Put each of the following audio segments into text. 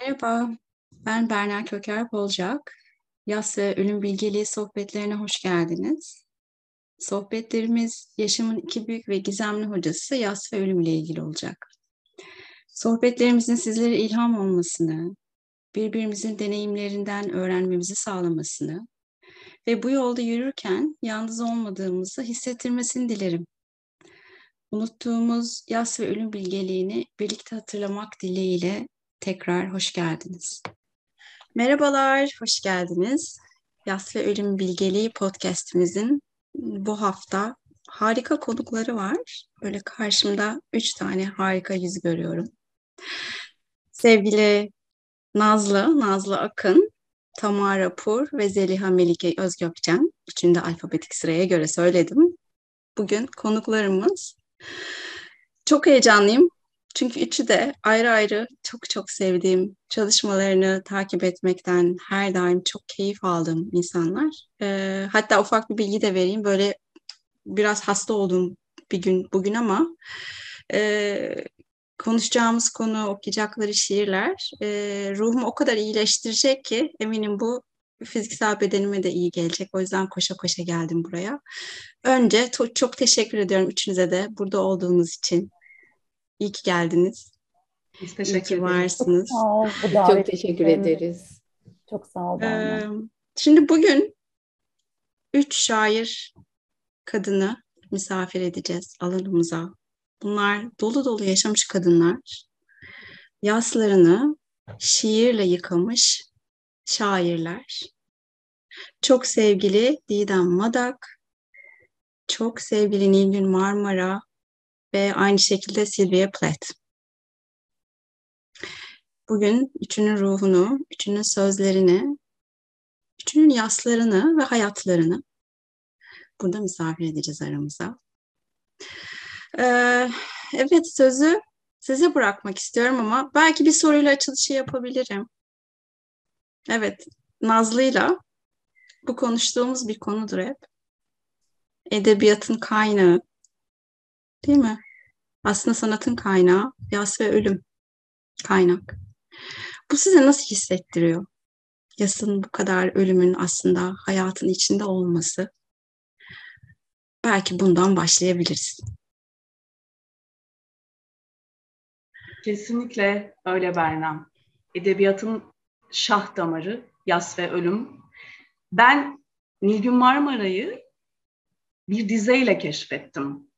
Merhaba, ben Berna Köker Bolcak. Yas ve Ölüm Bilgeliği sohbetlerine hoş geldiniz. Sohbetlerimiz yaşamın iki büyük ve gizemli hocası yas ve ölüm ile ilgili olacak. Sohbetlerimizin sizlere ilham olmasını, birbirimizin deneyimlerinden öğrenmemizi sağlamasını ve bu yolda yürürken yalnız olmadığımızı hissettirmesini dilerim. Unuttuğumuz yas ve ölüm bilgeliğini birlikte hatırlamak dileğiyle tekrar hoş geldiniz. Merhabalar, hoş geldiniz. Yas ve Ölüm Bilgeliği podcastimizin bu hafta harika konukları var. Böyle karşımda üç tane harika yüz görüyorum. Sevgili Nazlı, Nazlı Akın, Tamara Pur ve Zeliha Melike Özgökçen. Üçünü de alfabetik sıraya göre söyledim. Bugün konuklarımız. Çok heyecanlıyım. Çünkü üçü de ayrı ayrı çok çok sevdiğim çalışmalarını takip etmekten her daim çok keyif aldığım insanlar. Ee, hatta ufak bir bilgi de vereyim. Böyle biraz hasta olduğum bir gün bugün ama e, konuşacağımız konu, okuyacakları şiirler e, ruhumu o kadar iyileştirecek ki eminim bu fiziksel bedenime de iyi gelecek. O yüzden koşa koşa geldim buraya. Önce to- çok teşekkür ediyorum üçünüze de burada olduğunuz için. İyi ki geldiniz. Biz İyi teşekkür ki ederiz. varsınız. Sağ ol Çok teşekkür için. ederiz. Çok sağ ol Ee, şimdi bugün üç şair kadını misafir edeceğiz alanımıza. Bunlar dolu dolu yaşamış kadınlar. Yaslarını şiirle yıkamış şairler. Çok sevgili Didem Madak, çok sevgili Nilgün Marmara ve aynı şekilde Sylvia Plath. Bugün üçünün ruhunu, üçünün sözlerini, üçünün yaslarını ve hayatlarını burada misafir edeceğiz aramıza. Ee, evet sözü size bırakmak istiyorum ama belki bir soruyla açılışı yapabilirim. Evet, Nazlı'yla bu konuştuğumuz bir konudur hep. Edebiyatın kaynağı, değil mi? Aslında sanatın kaynağı, yas ve ölüm kaynak. Bu size nasıl hissettiriyor? Yasın bu kadar ölümün aslında hayatın içinde olması. Belki bundan başlayabiliriz. Kesinlikle öyle Berna. Edebiyatın şah damarı, yas ve ölüm. Ben Nilgün Marmara'yı bir dizeyle keşfettim.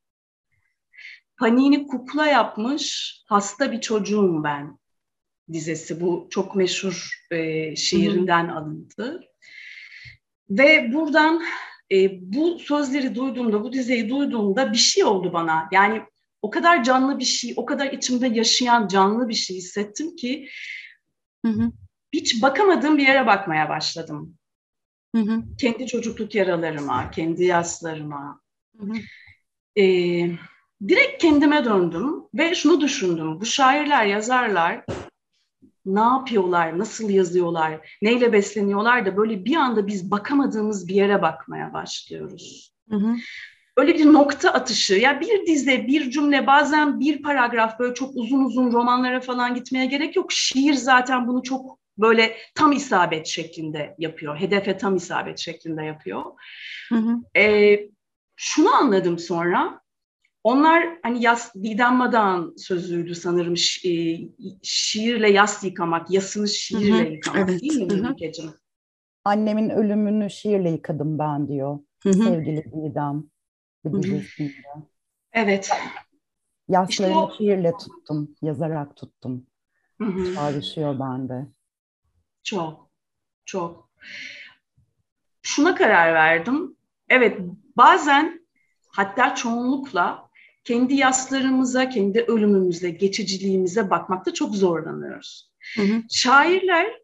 Panini kukla yapmış hasta bir çocuğum ben dizesi. Bu çok meşhur e, şiirinden alıntı. Ve buradan e, bu sözleri duyduğumda, bu dizeyi duyduğumda bir şey oldu bana. Yani o kadar canlı bir şey, o kadar içimde yaşayan canlı bir şey hissettim ki Hı hı, hiç bakamadığım bir yere bakmaya başladım. hı hı, Kendi çocukluk yaralarıma, kendi yaslarıma. hı hı. E, direkt kendime döndüm ve şunu düşündüm. Bu şairler, yazarlar ne yapıyorlar, nasıl yazıyorlar, neyle besleniyorlar da böyle bir anda biz bakamadığımız bir yere bakmaya başlıyoruz. Hı hı. Öyle bir nokta atışı, ya bir dize, bir cümle, bazen bir paragraf böyle çok uzun uzun romanlara falan gitmeye gerek yok. Şiir zaten bunu çok böyle tam isabet şeklinde yapıyor, hedefe tam isabet şeklinde yapıyor. Hı hı. Ee, şunu anladım sonra, onlar hani yas, Didem Madak'ın sözüydü sanırım şi, e, şiirle yas yıkamak, yasını şiirle Hı hı, yıkamak evet, değil mi. Melike'cim? Annemin ölümünü şiirle yıkadım ben diyor. Hı hı. Sevgili Didem Hı bir hı. dizisinde. Evet. Yaslarını o- şiirle tuttum, yazarak tuttum. Hı hı. Çağrışıyor bende. Çok, çok. Şuna karar verdim. Evet, bazen hatta çoğunlukla kendi yaslarımıza, kendi ölümümüze, geçiciliğimize bakmakta çok zorlanıyoruz. Hı hı. Şairler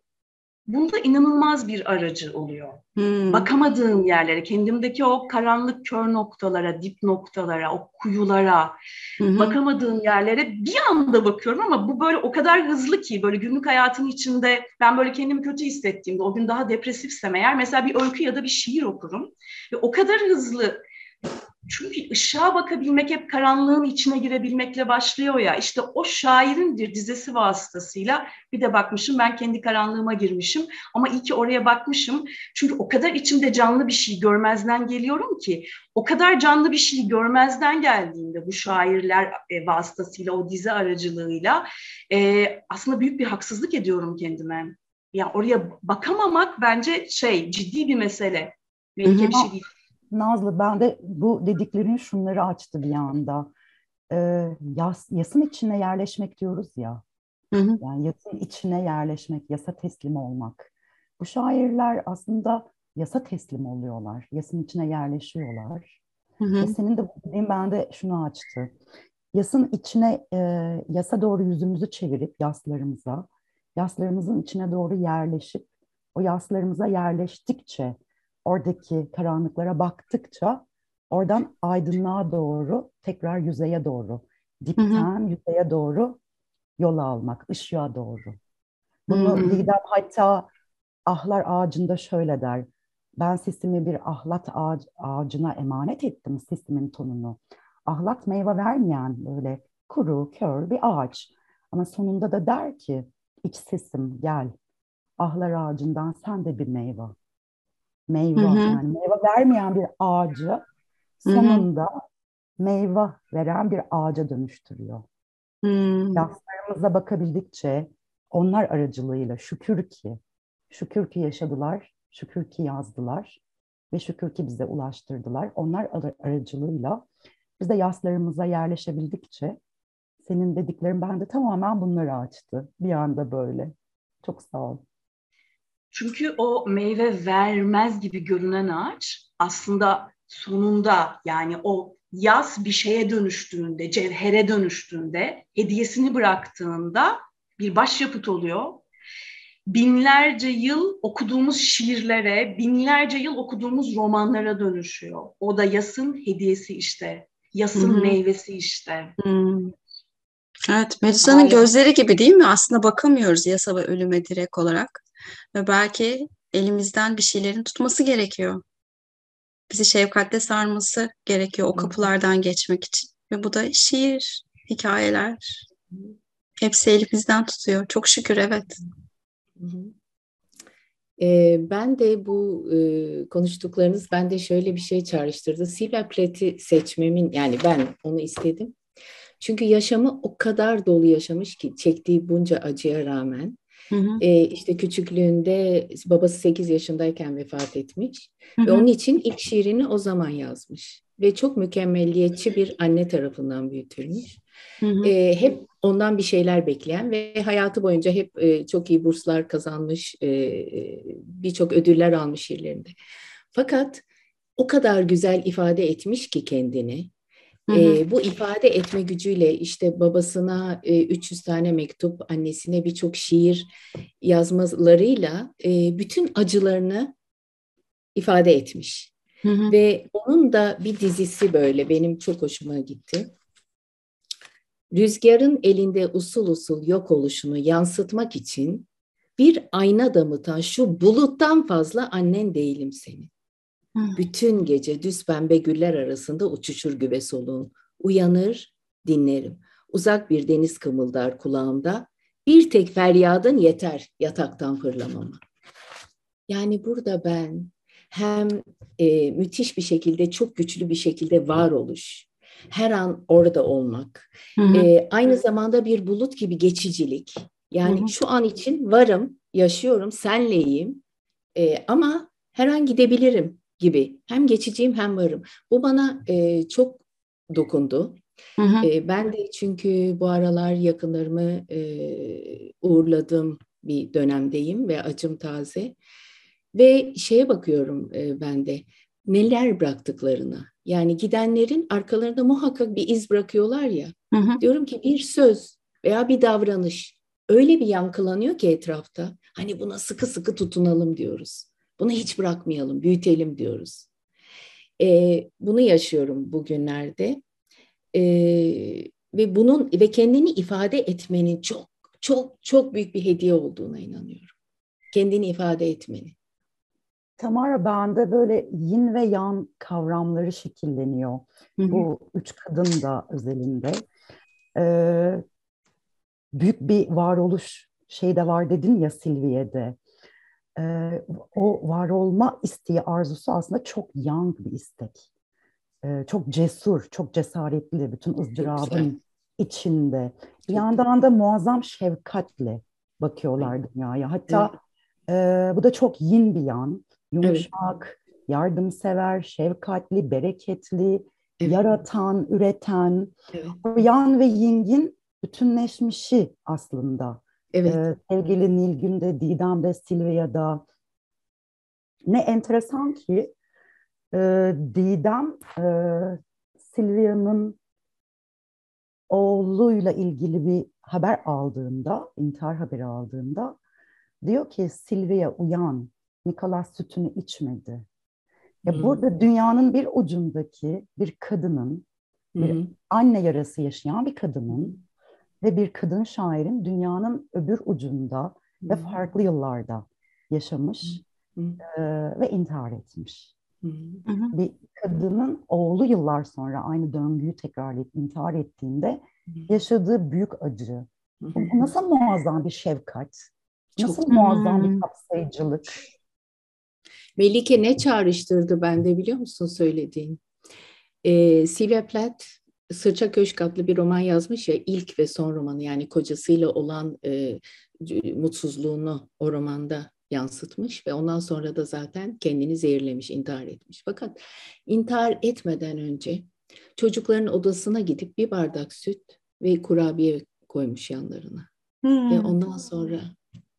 bunda inanılmaz bir aracı oluyor. Hı. Bakamadığım yerlere, kendimdeki o karanlık kör noktalara, dip noktalara, o kuyulara, hı. bakamadığım yerlere bir anda bakıyorum ama bu böyle o kadar hızlı ki böyle günlük hayatın içinde ben böyle kendimi kötü hissettiğimde o gün daha depresifsem eğer mesela bir öykü ya da bir şiir okurum ve o kadar hızlı çünkü ışığa bakabilmek hep karanlığın içine girebilmekle başlıyor ya. İşte o şairin bir dizesi vasıtasıyla bir de bakmışım ben kendi karanlığıma girmişim. Ama iyi ki oraya bakmışım. Çünkü o kadar içimde canlı bir şey görmezden geliyorum ki. O kadar canlı bir şey görmezden geldiğinde bu şairler e, vasıtasıyla, o dizi aracılığıyla e, aslında büyük bir haksızlık ediyorum kendime. Ya yani oraya bakamamak bence şey ciddi bir mesele. Melike bir şey değil. Nazlı ben de bu dediklerin şunları açtı bir anda. Ee, yas, yasın içine yerleşmek diyoruz ya. Hı hı. Yani yasın içine yerleşmek, yasa teslim olmak. Bu şairler aslında yasa teslim oluyorlar. Yasın içine yerleşiyorlar. Hı hı. Ve senin de dediğin bende şunu açtı. Yasın içine, e, yasa doğru yüzümüzü çevirip yaslarımıza, yaslarımızın içine doğru yerleşip o yaslarımıza yerleştikçe oradaki karanlıklara baktıkça oradan aydınlığa doğru tekrar yüzeye doğru dipten hı hı. yüzeye doğru yol almak, ışığa doğru. Bunu hı Didem hatta ahlar ağacında şöyle der. Ben sesimi bir ahlat ağac, ağacına emanet ettim sesimin tonunu. Ahlat meyve vermeyen böyle kuru, kör bir ağaç. Ama sonunda da der ki iç sesim gel. Ahlar ağacından sen de bir meyve meyve hı hı. yani meyve vermeyen bir ağacı sonunda hı hı. meyve veren bir ağaca dönüştürüyor. Hı. Yaslarımıza bakabildikçe onlar aracılığıyla şükür ki şükür ki yaşadılar, şükür ki yazdılar ve şükür ki bize ulaştırdılar. Onlar aracılığıyla biz de yaslarımıza yerleşebildikçe senin dediklerin bende tamamen bunları açtı. Bir anda böyle. Çok sağ ol. Çünkü o meyve vermez gibi görünen ağaç aslında sonunda yani o yaz bir şeye dönüştüğünde, cevhere dönüştüğünde, hediyesini bıraktığında bir başyapıt oluyor. Binlerce yıl okuduğumuz şiirlere, binlerce yıl okuduğumuz romanlara dönüşüyor. O da yasın hediyesi işte, yasın Hı-hı. meyvesi işte. Hı-hı. Evet, Melisa'nın gözleri gibi değil mi? Aslında bakamıyoruz yasa ve ölüme direkt olarak. Ve belki elimizden bir şeylerin tutması gerekiyor. Bizi şefkatle sarması gerekiyor o kapılardan geçmek için. Ve bu da şiir, hikayeler. Hepsi elimizden tutuyor. Çok şükür evet. Ee, ben de bu e, konuştuklarınız bende şöyle bir şey çağrıştırdı. Silver Plate'i seçmemin yani ben onu istedim. Çünkü yaşamı o kadar dolu yaşamış ki çektiği bunca acıya rağmen Hı hı. E, işte küçüklüğünde babası 8 yaşındayken vefat etmiş hı hı. ve onun için ilk şiirini o zaman yazmış ve çok mükemmelliyetçi bir anne tarafından büyütülmüş. Hı hı. E, hep ondan bir şeyler bekleyen ve hayatı boyunca hep e, çok iyi burslar kazanmış, e, birçok ödüller almış şiirlerinde. Fakat o kadar güzel ifade etmiş ki kendini E, bu ifade etme gücüyle işte babasına e, 300 tane mektup, annesine birçok şiir yazmalarıyla e, bütün acılarını ifade etmiş. Hı hı. Ve onun da bir dizisi böyle benim çok hoşuma gitti. Rüzgarın elinde usul usul yok oluşunu yansıtmak için bir ayna damıtan şu buluttan fazla annen değilim senin. Bütün gece düz pembe güller arasında uçuşur güve soluğun. Uyanır, dinlerim. Uzak bir deniz kımıldar kulağımda. Bir tek feryadın yeter yataktan fırlamama. Yani burada ben hem e, müthiş bir şekilde, çok güçlü bir şekilde varoluş, her an orada olmak, hı hı. E, aynı zamanda bir bulut gibi geçicilik. Yani hı hı. şu an için varım, yaşıyorum, senleyim e, ama her an gidebilirim gibi. Hem geçiciyim hem varım. Bu bana e, çok dokundu. Hı hı. E, ben de çünkü bu aralar yakınlarımı e, uğurladığım bir dönemdeyim ve acım taze. Ve şeye bakıyorum e, ben de neler bıraktıklarına. Yani gidenlerin arkalarında muhakkak bir iz bırakıyorlar ya. Hı hı. Diyorum ki bir söz veya bir davranış öyle bir yankılanıyor ki etrafta. Hani buna sıkı sıkı tutunalım diyoruz. Bunu hiç bırakmayalım, büyütelim diyoruz. E, bunu yaşıyorum bugünlerde. E, ve bunun ve kendini ifade etmenin çok çok çok büyük bir hediye olduğuna inanıyorum. Kendini ifade etmenin. Tamara bende böyle yin ve yang kavramları şekilleniyor. Bu üç kadın da özelinde. Ee, büyük bir varoluş şey de var dedin ya Silviye'de. Ee, o var olma isteği, arzusu aslında çok yang bir istek. Ee, çok cesur, çok cesaretli bütün ızdırabın içinde. Bir yandan da muazzam şefkatle bakıyorlar dünyaya. Hatta evet. e, bu da çok yin bir yan. Yumuşak, evet. yardımsever, şefkatli, bereketli, evet. yaratan, üreten. Evet. O yan ve yingin bütünleşmişi aslında. Evet. Ee, sevgili Nilgün'de, Didem'de, Silvia'da. Ne enteresan ki e, Didem e, Silvia'nın oğluyla ilgili bir haber aldığında, intihar haberi aldığında diyor ki Silvia uyan, Nikolas sütünü içmedi. Ya hmm. burada dünyanın bir ucundaki bir kadının, bir hmm. anne yarası yaşayan bir kadının ve bir kadın şairin dünyanın öbür ucunda hmm. ve farklı yıllarda yaşamış hmm. e, ve intihar etmiş. Hmm. Bir kadının oğlu yıllar sonra aynı döngüyü tekrarlayıp intihar ettiğinde yaşadığı büyük acı. Bu nasıl muazzam bir şefkat, nasıl Çok, muazzam bir kapsayıcılık. Melike ne çağrıştırdı bende biliyor musun söylediğin? Ee, Sylvia Plath Sırça Köşk adlı bir roman yazmış ya ilk ve son romanı yani kocasıyla olan e, mutsuzluğunu o romanda yansıtmış ve ondan sonra da zaten kendini zehirlemiş, intihar etmiş. Fakat intihar etmeden önce çocukların odasına gidip bir bardak süt ve kurabiye koymuş yanlarına. Hmm. Ve ondan sonra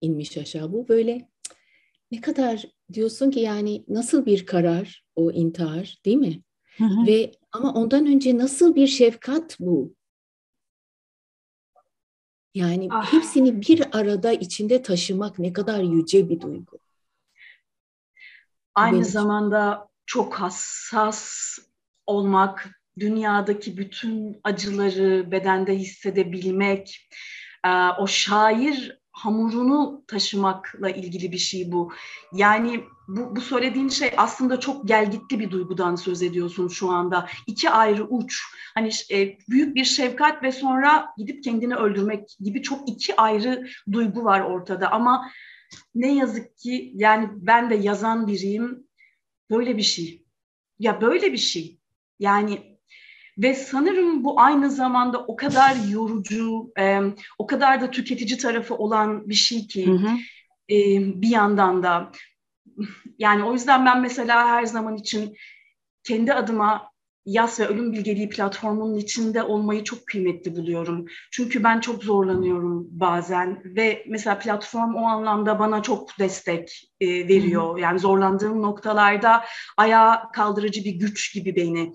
inmiş aşağı. Bu böyle ne kadar diyorsun ki yani nasıl bir karar o intihar değil mi? Hı hı. Ve ama ondan önce nasıl bir şefkat bu? Yani ah. hepsini bir arada içinde taşımak ne kadar yüce bir duygu. Aynı Benim. zamanda çok hassas olmak, dünyadaki bütün acıları bedende hissedebilmek, o şair hamurunu taşımakla ilgili bir şey bu. Yani bu, bu söylediğin şey aslında çok gelgitli bir duygudan söz ediyorsun şu anda. İki ayrı uç. Hani e, büyük bir şefkat ve sonra gidip kendini öldürmek gibi çok iki ayrı duygu var ortada. Ama ne yazık ki yani ben de yazan biriyim. Böyle bir şey. Ya böyle bir şey. Yani ve sanırım bu aynı zamanda o kadar yorucu, e, o kadar da tüketici tarafı olan bir şey ki hı hı. E, bir yandan da. Yani o yüzden ben mesela her zaman için kendi adıma Yas ve Ölüm Bilgeliği platformunun içinde olmayı çok kıymetli buluyorum. Çünkü ben çok zorlanıyorum bazen ve mesela platform o anlamda bana çok destek e, veriyor. Yani zorlandığım noktalarda ayağa kaldırıcı bir güç gibi beni.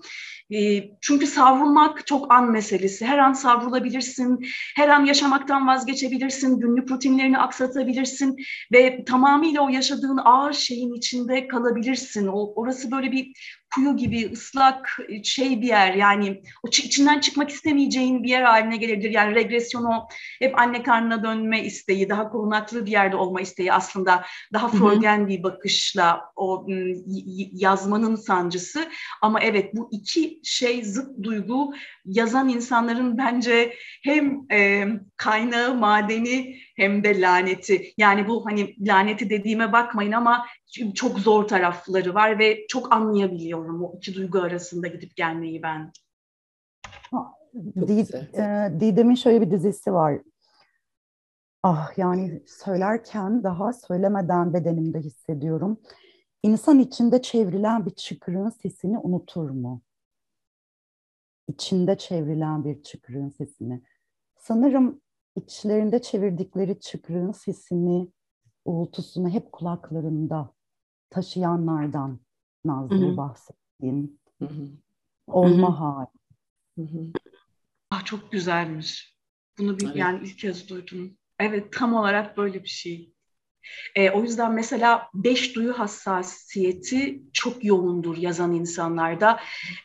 E, çünkü savrulmak çok an meselesi. Her an savrulabilirsin, her an yaşamaktan vazgeçebilirsin, günlük rutinlerini aksatabilirsin ve tamamıyla o yaşadığın ağır şeyin içinde kalabilirsin. O, orası böyle bir kuyu gibi ıslak şey bir yer yani o içinden çıkmak istemeyeceğin bir yer haline gelebilir. Yani regresyonu hep anne karnına dönme isteği, daha korunaklı bir yerde olma isteği aslında daha Freudian bir bakışla o yazmanın sancısı. Ama evet bu iki şey zıt duygu yazan insanların bence hem e, kaynağı, madeni hem de laneti. Yani bu hani laneti dediğime bakmayın ama çok zor tarafları var ve çok anlayabiliyorum o iki duygu arasında gidip gelmeyi ben. E, Didem'in şöyle bir dizisi var. Ah yani söylerken daha söylemeden bedenimde hissediyorum. İnsan içinde çevrilen bir çıkırığın sesini unutur mu? İçinde çevrilen bir çıkırığın sesini. Sanırım içlerinde çevirdikleri çıkrığın sesini, uğultusunu hep kulaklarında taşıyanlardan Nazlı'yı bahsettiğim olma hali. Ah, çok güzelmiş. Bunu bir, evet. yani ilk kez duydum. Evet tam olarak böyle bir şey. E, o yüzden mesela beş duyu hassasiyeti çok yoğundur yazan insanlarda.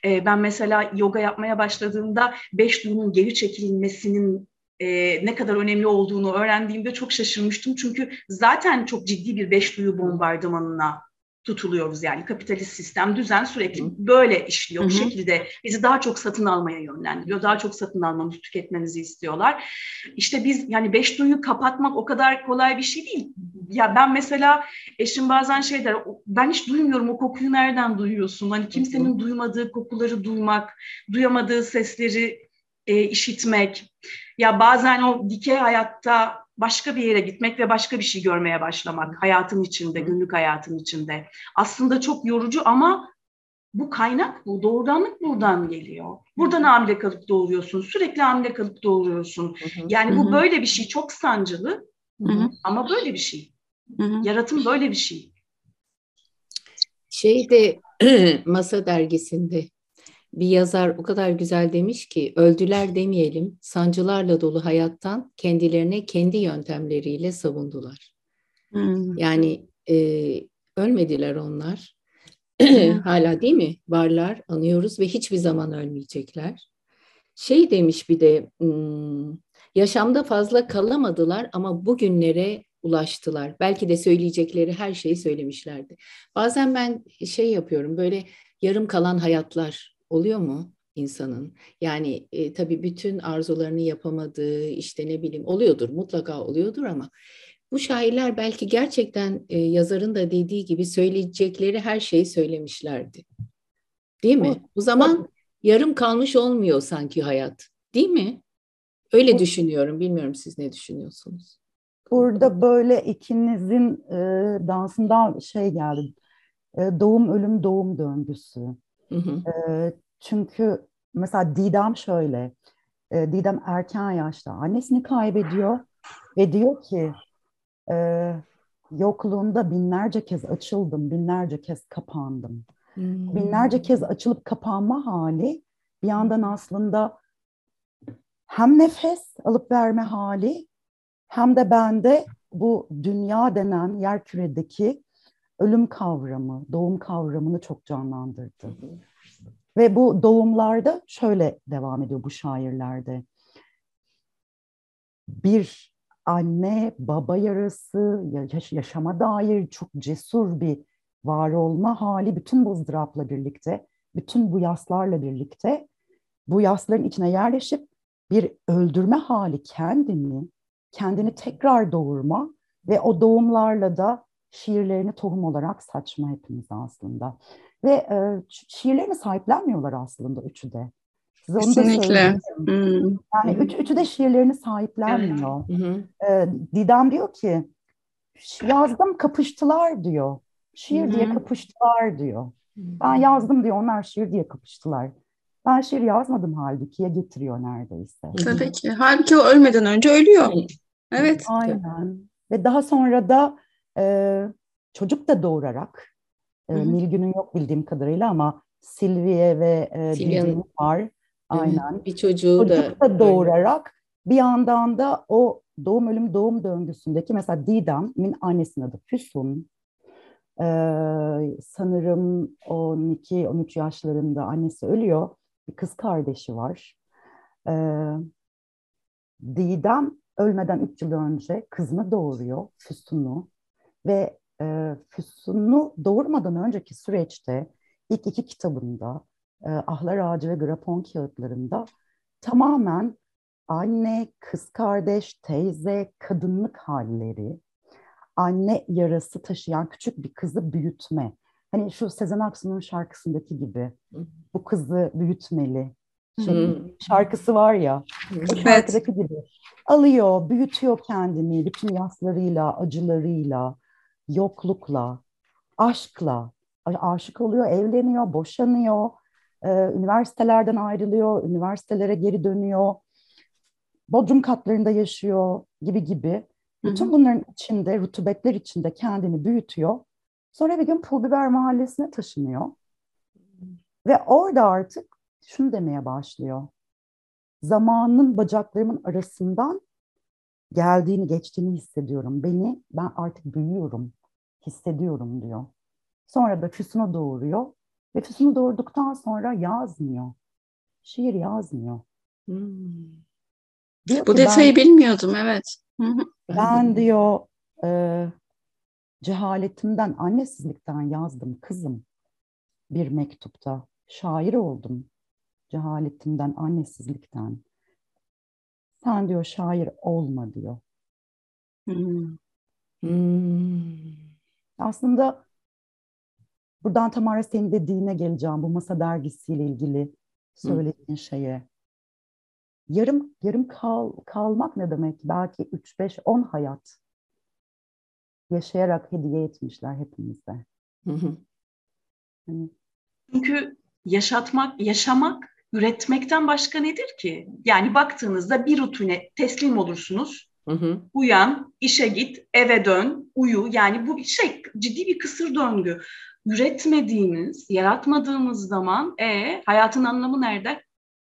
E, ben mesela yoga yapmaya başladığımda beş duyunun geri çekilmesinin e, ne kadar önemli olduğunu öğrendiğimde çok şaşırmıştım. Çünkü zaten çok ciddi bir beş duyu bombardımanına tutuluyoruz yani kapitalist sistem düzen sürekli böyle işliyor. Bu şekilde bizi daha çok satın almaya yönlendiriyor. Daha çok satın almamızı, tüketmemizi istiyorlar. İşte biz yani beş duyu kapatmak o kadar kolay bir şey değil. Ya ben mesela eşim bazen şey der, ben hiç duymuyorum o kokuyu nereden duyuyorsun? Hani kimsenin duymadığı kokuları duymak, duyamadığı sesleri e, işitmek. Ya bazen o dikey hayatta başka bir yere gitmek ve başka bir şey görmeye başlamak hayatın içinde, günlük hayatın içinde. Aslında çok yorucu ama bu kaynak bu, doğurganlık buradan geliyor. Buradan hamile kalıp doğuruyorsun, sürekli hamile kalıp doğuruyorsun. Yani bu böyle bir şey, çok sancılı ama böyle bir şey. Yaratım böyle bir şey. Şeyde Masa dergisinde bir yazar o kadar güzel demiş ki öldüler demeyelim sancılarla dolu hayattan kendilerine kendi yöntemleriyle savundular. Hmm. Yani e, ölmediler onlar. Hala değil mi? Varlar, anıyoruz ve hiçbir zaman ölmeyecekler. Şey demiş bir de hmm, yaşamda fazla kalamadılar ama bugünlere ulaştılar. Belki de söyleyecekleri her şeyi söylemişlerdi. Bazen ben şey yapıyorum böyle yarım kalan hayatlar oluyor mu insanın? Yani e, tabii bütün arzularını yapamadığı işte ne bileyim oluyordur mutlaka oluyordur ama bu şairler belki gerçekten e, yazarın da dediği gibi söyleyecekleri her şeyi söylemişlerdi. Değil mi? O, o zaman yarım kalmış olmuyor sanki hayat. Değil mi? Öyle düşünüyorum. Bilmiyorum siz ne düşünüyorsunuz? Burada böyle ikinizin e, dansından şey geldi. E, doğum ölüm doğum döngüsü. Hı hı. E, çünkü mesela Didem şöyle, e, Didem erken yaşta annesini kaybediyor ve diyor ki e, yokluğunda binlerce kez açıldım, binlerce kez kapandım. Hmm. Binlerce kez açılıp kapanma hali bir yandan aslında hem nefes alıp verme hali hem de bende bu dünya denen yer küredeki ölüm kavramı, doğum kavramını çok canlandırdı. Ve bu doğumlarda şöyle devam ediyor bu şairlerde. Bir anne baba yarası, yaşama dair çok cesur bir var olma hali bütün bu ızdırapla birlikte, bütün bu yaslarla birlikte bu yasların içine yerleşip bir öldürme hali kendini, kendini tekrar doğurma ve o doğumlarla da şiirlerini tohum olarak saçma hepimiz aslında. Ve e, şiirlerini sahiplenmiyorlar aslında üçü de. Size onu Kesinlikle. Hmm. Yani üç, üçü de şiirlerini sahiplenmiyor. Evet. E, Didem diyor ki yazdım kapıştılar diyor. Şiir diye kapıştılar diyor. Ben yazdım diyor onlar şiir diye kapıştılar. Ben şiir yazmadım halbuki ya getiriyor neredeyse. Tabii ki. Halbuki o ölmeden önce ölüyor. Evet. Aynen. Ve daha sonra da e, çocuk da doğurarak e, Nilgün'ün yok bildiğim kadarıyla ama Silviye ve e, Silvia'nın var. Aynen. Bir çocuğu Çocuk da, da doğurarak bir yandan da o doğum ölüm doğum döngüsündeki mesela Didem'in annesinin adı Füsun. Ee, sanırım 12-13 yaşlarında annesi ölüyor. Bir kız kardeşi var. Ee, Didem ölmeden 3 yıl önce kızını doğuruyor, Füsun'u. Ve e, Füsun'u doğurmadan önceki süreçte ilk iki kitabında e, Ahlar Ağacı ve Grapon kağıtlarında tamamen anne, kız kardeş, teyze, kadınlık halleri, anne yarası taşıyan küçük bir kızı büyütme. Hani şu Sezen Aksu'nun şarkısındaki gibi bu kızı büyütmeli. Şey, şarkısı var ya, şarkıdaki gibi. Alıyor, büyütüyor kendini bütün yaslarıyla, acılarıyla, yoklukla, aşkla, aşık oluyor, evleniyor, boşanıyor, e, üniversitelerden ayrılıyor, üniversitelere geri dönüyor, bodrum katlarında yaşıyor gibi gibi. Bütün bunların içinde, rutubetler içinde kendini büyütüyor. Sonra bir gün Pul Biber Mahallesi'ne taşınıyor. Ve orada artık şunu demeye başlıyor. Zamanın bacaklarımın arasından geldiğini, geçtiğini hissediyorum. Beni, ben artık büyüyorum, hissediyorum diyor. Sonra da Füsun'u doğuruyor ve Füsun'u doğurduktan sonra yazmıyor. Şiir yazmıyor. Hmm. Bu detayı ben, bilmiyordum, evet. ben diyor, e, Cehaletimden, annesizlikten yazdım kızım bir mektupta. Şair oldum cehaletimden, annesizlikten. Sen diyor şair olma diyor. Hmm. Hmm. Aslında buradan Tamara senin dediğine geleceğim bu masa dergisiyle ilgili söylediğin hmm. şeye. Yarım yarım kal, kalmak ne demek? Belki 3 5 10 hayat yaşayarak hediye etmişler hepimize. Hı hı. Hani... Çünkü yaşatmak, yaşamak üretmekten başka nedir ki? Yani baktığınızda bir rutine teslim olursunuz. Hı hı. Uyan, işe git, eve dön, uyu. Yani bu bir şey ciddi bir kısır döngü. Üretmediğimiz, yaratmadığımız zaman e hayatın anlamı nerede?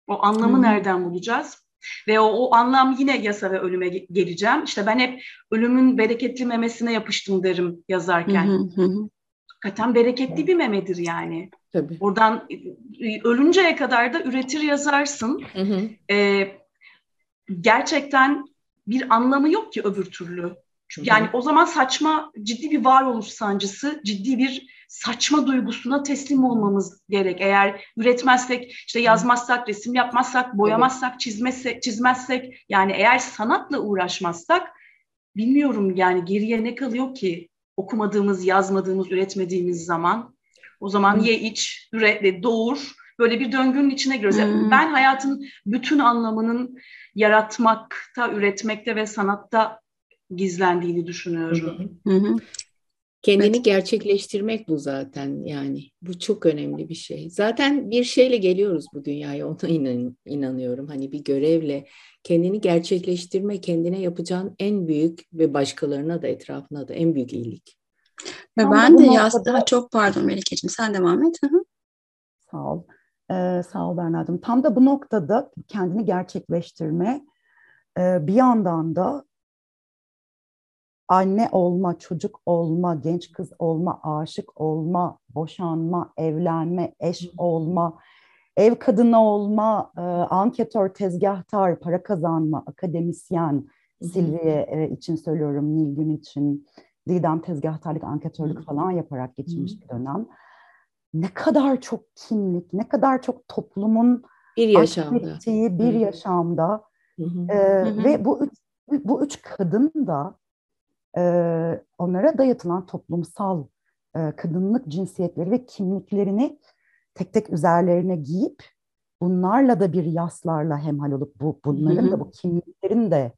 O anlamı hı. nereden bulacağız? Ve o, o anlam yine yasa ve ölüme geleceğim. İşte ben hep ölümün bereketli memesine yapıştım derim yazarken. Hı hı hı. Hakikaten bereketli bir memedir yani. Tabii. Oradan e, ölünceye kadar da üretir yazarsın. Hı hı. Ee, gerçekten bir anlamı yok ki öbür türlü. Yani hı hı. o zaman saçma, ciddi bir varoluş sancısı, ciddi bir saçma duygusuna teslim olmamız gerek. Eğer üretmezsek, işte yazmazsak, resim yapmazsak, boyamazsak, çizmezsek, çizmezsek, yani eğer sanatla uğraşmazsak, bilmiyorum yani geriye ne kalıyor ki okumadığımız, yazmadığımız, üretmediğimiz zaman? O zaman ye iç, üret, doğur. Böyle bir döngünün içine giriyoruz. Hmm. Ben hayatın bütün anlamının yaratmakta, üretmekte ve sanatta gizlendiğini düşünüyorum. Hı hı. Kendini evet. gerçekleştirmek bu zaten yani. Bu çok önemli bir şey. Zaten bir şeyle geliyoruz bu dünyaya ona inan, inanıyorum. Hani bir görevle kendini gerçekleştirme kendine yapacağın en büyük ve başkalarına da etrafına da en büyük iyilik. Ve Tam ben de noktada... çok pardon Melike'ciğim sen devam et. Sağ ol. Ee, sağ ol Berna'cığım. Tam da bu noktada kendini gerçekleştirme e, bir yandan da anne olma, çocuk olma, genç kız olma, aşık olma, boşanma, evlenme, eş olma, ev kadını olma, e, anketör, tezgahtar, para kazanma, akademisyen, Silviye e, için söylüyorum, Nilgün için, Didem tezgahtarlık, anketörlük falan yaparak geçirmiş bir dönem. Ne kadar çok kimlik, ne kadar çok toplumun bir yaşamda. ettiği bir yaşamda e, ve bu üç, bu üç kadın da e, onlara dayatılan toplumsal e, kadınlık cinsiyetleri ve kimliklerini tek tek üzerlerine giyip bunlarla da bir yaslarla hemhal olup bu bunların da bu kimliklerin de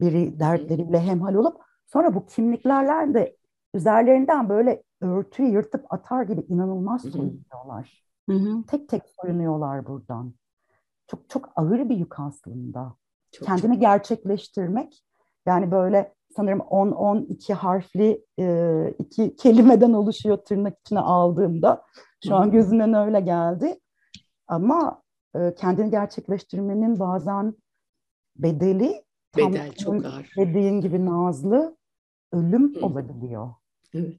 bir dertleriyle hemhal olup sonra bu kimliklerle de üzerlerinden böyle örtüyü yırtıp atar gibi inanılmaz soyunuyorlar. Tek tek soyunuyorlar buradan. Çok çok ağır bir yük aslında. Çok, Kendini çok. gerçekleştirmek yani böyle sanırım 10-12 harfli e, iki kelimeden oluşuyor tırnak içine aldığımda. Şu an gözünden öyle geldi. Ama e, kendini gerçekleştirmenin bazen bedeli Bedel tam çok ağır. Dediğin gibi Nazlı ölüm Hı. olabiliyor. Evet.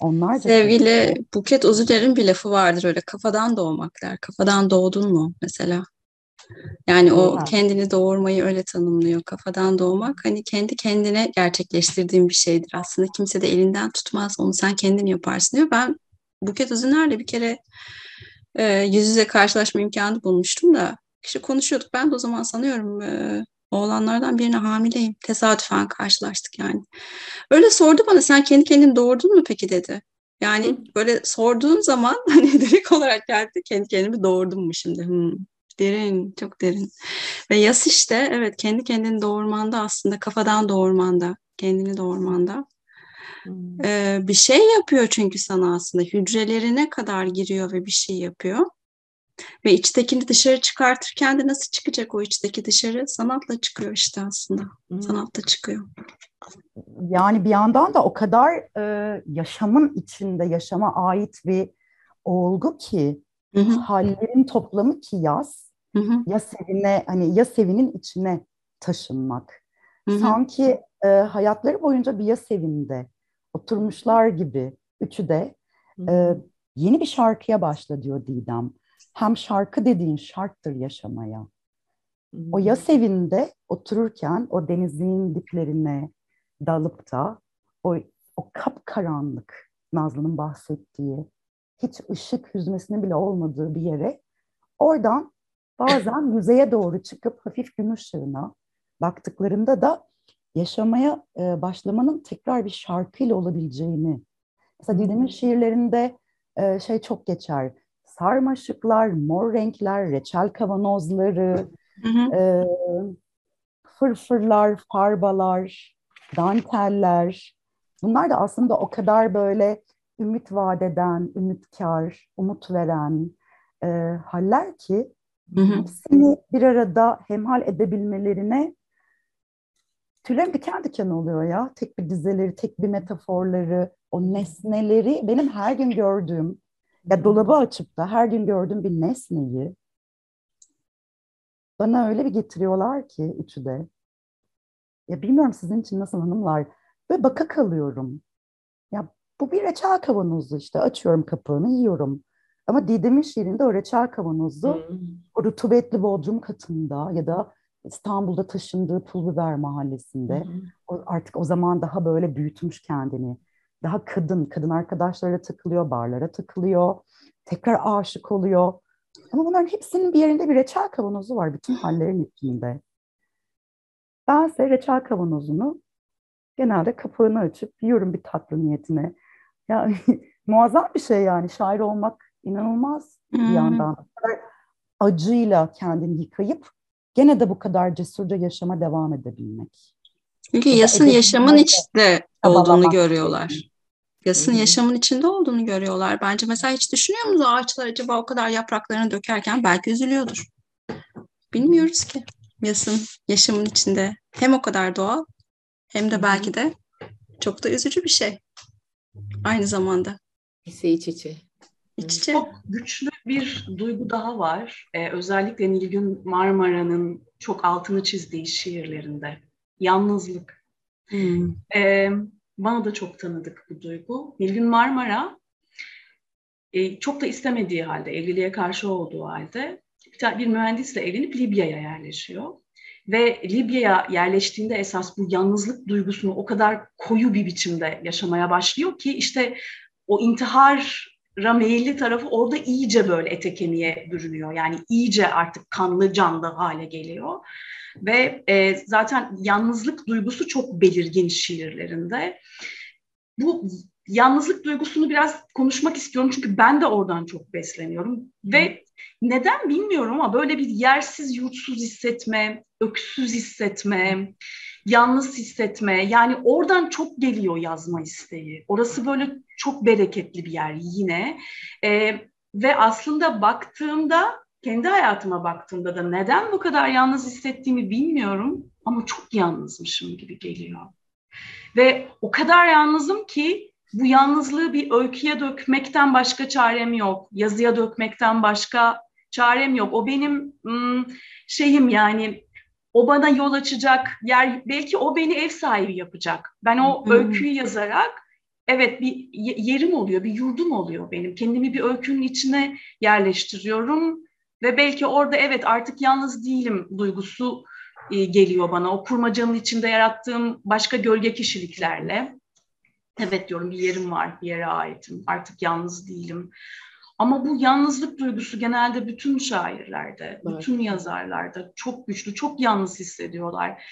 Onlar Sevgili. Buket Özüler'in bir lafı vardır öyle kafadan doğmak der. Kafadan doğdun mu mesela? Yani o kendini doğurmayı öyle tanımlıyor. Kafadan doğmak hani kendi kendine gerçekleştirdiğin bir şeydir aslında. Kimse de elinden tutmaz. Onu sen kendin yaparsın diyor. Ben Buket Özüner'le bir kere e, yüz yüze karşılaşma imkanı bulmuştum da işte konuşuyorduk. Ben de o zaman sanıyorum e, oğlanlardan birine hamileyim. Tesadüfen karşılaştık yani. Öyle sordu bana sen kendi kendini doğurdun mu peki dedi. Yani Hı. böyle sorduğun zaman hani direkt olarak geldi kendi kendimi doğurdum mu şimdi? Hmm. Derin, çok derin. Ve yas işte evet kendi kendini doğurmanda aslında kafadan doğurmanda, kendini doğurmanda. Hmm. Ee, bir şey yapıyor çünkü sana aslında hücrelerine kadar giriyor ve bir şey yapıyor. Ve içtekini dışarı çıkartırken de nasıl çıkacak o içteki dışarı? Sanatla çıkıyor işte aslında. Hmm. Sanatla çıkıyor. Yani bir yandan da o kadar e, yaşamın içinde yaşama ait bir olgu ki hı hı. hallerin toplamı ki yaz hı hı. ya sevine hani ya sevinin içine taşınmak. Hı hı. Sanki e, hayatları boyunca bir ya sevinde oturmuşlar gibi üçü de e, yeni bir şarkıya başla diyor Didem. Hem şarkı dediğin şarttır yaşamaya. O yas evinde otururken o denizin diplerine dalıp da o o kapkaranlık Nazlı'nın bahsettiği hiç ışık hüzmesinin bile olmadığı bir yere oradan bazen yüzeye doğru çıkıp hafif gün ışığına baktıklarında da yaşamaya e, başlamanın tekrar bir şarkıyla olabileceğini. Mesela Didem'in şiirlerinde e, şey çok geçer. Sarmaşıklar, mor renkler, reçel kavanozları, hı hı. E, fırfırlar, farbalar, danteller. Bunlar da aslında o kadar böyle ümit vadeden, ümitkar, umut veren e, haller ki hı hepsini bir arada hemhal edebilmelerine tüylerim diken diken oluyor ya. Tek bir dizeleri, tek bir metaforları, o nesneleri benim her gün gördüğüm, ya dolabı açıp da her gün gördüğüm bir nesneyi bana öyle bir getiriyorlar ki üçü de. Ya bilmiyorum sizin için nasıl hanımlar. Ve baka kalıyorum. Ya bu bir reçel kavanozu işte. Açıyorum kapağını yiyorum. Ama Didem'in şiirinde o reçel kavanozu hmm. o rutubetli Bodrum katında ya da İstanbul'da taşındığı Pulbiber mahallesinde hmm. o, artık o zaman daha böyle büyütmüş kendini. Daha kadın, kadın arkadaşlarıyla takılıyor, barlara takılıyor. Tekrar aşık oluyor. Ama bunların hepsinin bir yerinde bir reçel kavanozu var bütün hallerin içinde. Ben ise reçel kavanozunu genelde kapağını açıp yiyorum bir tatlı niyetine. Yani muazzam bir şey yani şair olmak inanılmaz bir hmm. yandan. Acıyla kendini yıkayıp gene de bu kadar cesurca yaşama devam edebilmek. Çünkü yasın yaşamın içinde olduğunu görüyorlar. Yasın yaşamın içinde olduğunu görüyorlar. Bence mesela hiç düşünüyor musunuz ağaçlar acaba o kadar yapraklarını dökerken belki üzülüyordur. Bilmiyoruz ki. Yasın yaşamın içinde hem o kadar doğal hem de belki de çok da üzücü bir şey. Aynı zamanda. İse iç içe. İç içe. Çok güçlü bir duygu daha var. Ee, özellikle Nilgün Marmara'nın çok altını çizdiği şiirlerinde. Yalnızlık. Hmm. Ee, bana da çok tanıdık bu duygu. Nilgün Marmara e, çok da istemediği halde, evliliğe karşı olduğu halde bir, bir mühendisle evlenip Libya'ya yerleşiyor. Ve Libya'ya yerleştiğinde esas bu yalnızlık duygusunu o kadar koyu bir biçimde yaşamaya başlıyor ki işte o intihara meyilli tarafı orada iyice böyle ete kemiğe bürünüyor. Yani iyice artık kanlı canlı hale geliyor. Ve e, zaten yalnızlık duygusu çok belirgin şiirlerinde. Bu yalnızlık duygusunu biraz konuşmak istiyorum çünkü ben de oradan çok besleniyorum. Ve neden bilmiyorum ama böyle bir yersiz, yurtsuz hissetme, öksüz hissetme, yalnız hissetme. Yani oradan çok geliyor yazma isteği. Orası böyle çok bereketli bir yer yine. Ee, ve aslında baktığımda, kendi hayatıma baktığımda da neden bu kadar yalnız hissettiğimi bilmiyorum. Ama çok yalnızmışım gibi geliyor. Ve o kadar yalnızım ki bu yalnızlığı bir öyküye dökmekten başka çarem yok. Yazıya dökmekten başka çarem yok. O benim ım, şeyim yani o bana yol açacak yer belki o beni ev sahibi yapacak. Ben o öyküyü yazarak evet bir yerim oluyor, bir yurdum oluyor benim. Kendimi bir öykünün içine yerleştiriyorum ve belki orada evet artık yalnız değilim duygusu e, geliyor bana. O kurmacanın içinde yarattığım başka gölge kişiliklerle. Evet diyorum bir yerim var, bir yere aitim. Artık yalnız değilim. Ama bu yalnızlık duygusu genelde bütün şairlerde, evet. bütün yazarlarda çok güçlü, çok yalnız hissediyorlar.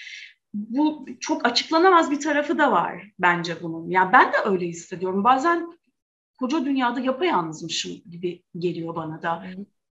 Bu çok açıklanamaz bir tarafı da var bence bunun. Ya yani ben de öyle hissediyorum. Bazen koca dünyada yapayalnızmışım gibi geliyor bana da.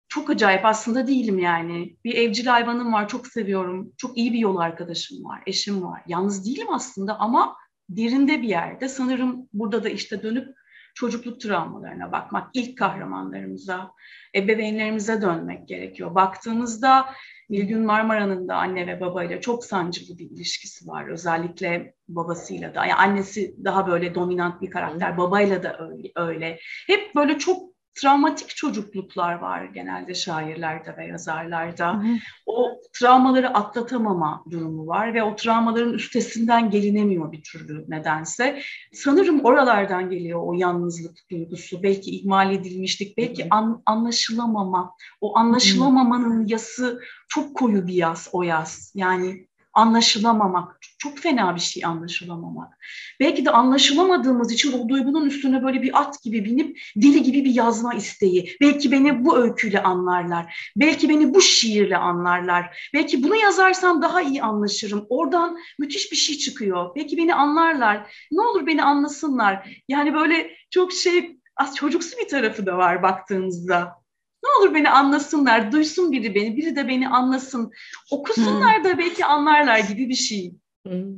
Çok acayip aslında değilim yani. Bir evcil hayvanım var, çok seviyorum. Çok iyi bir yol arkadaşım var, eşim var. Yalnız değilim aslında ama derinde bir yerde. Sanırım burada da işte dönüp çocukluk travmalarına bakmak, ilk kahramanlarımıza, ebeveynlerimize dönmek gerekiyor. Baktığımızda Nilgün Marmara'nın da anne ve babayla çok sancılı bir ilişkisi var. Özellikle babasıyla da. Yani annesi daha böyle dominant bir karakter, babayla da öyle. öyle. Hep böyle çok travmatik çocukluklar var genelde şairlerde ve yazarlarda. Hı hı. O travmaları atlatamama durumu var ve o travmaların üstesinden gelinemiyor bir türlü nedense. Sanırım oralardan geliyor o yalnızlık duygusu. Belki ihmal edilmişlik, belki an, anlaşılamama. O anlaşılamamanın yası çok koyu bir yaz o yaz. Yani anlaşılamamak. Çok fena bir şey anlaşılamamak. Belki de anlaşılamadığımız için o duygunun üstüne böyle bir at gibi binip deli gibi bir yazma isteği. Belki beni bu öyküyle anlarlar. Belki beni bu şiirle anlarlar. Belki bunu yazarsam daha iyi anlaşırım. Oradan müthiş bir şey çıkıyor. Belki beni anlarlar. Ne olur beni anlasınlar. Yani böyle çok şey az çocuksu bir tarafı da var baktığınızda. Ne olur beni anlasınlar, duysun biri beni, biri de beni anlasın. Okusunlar da belki anlarlar gibi bir şey. Hmm.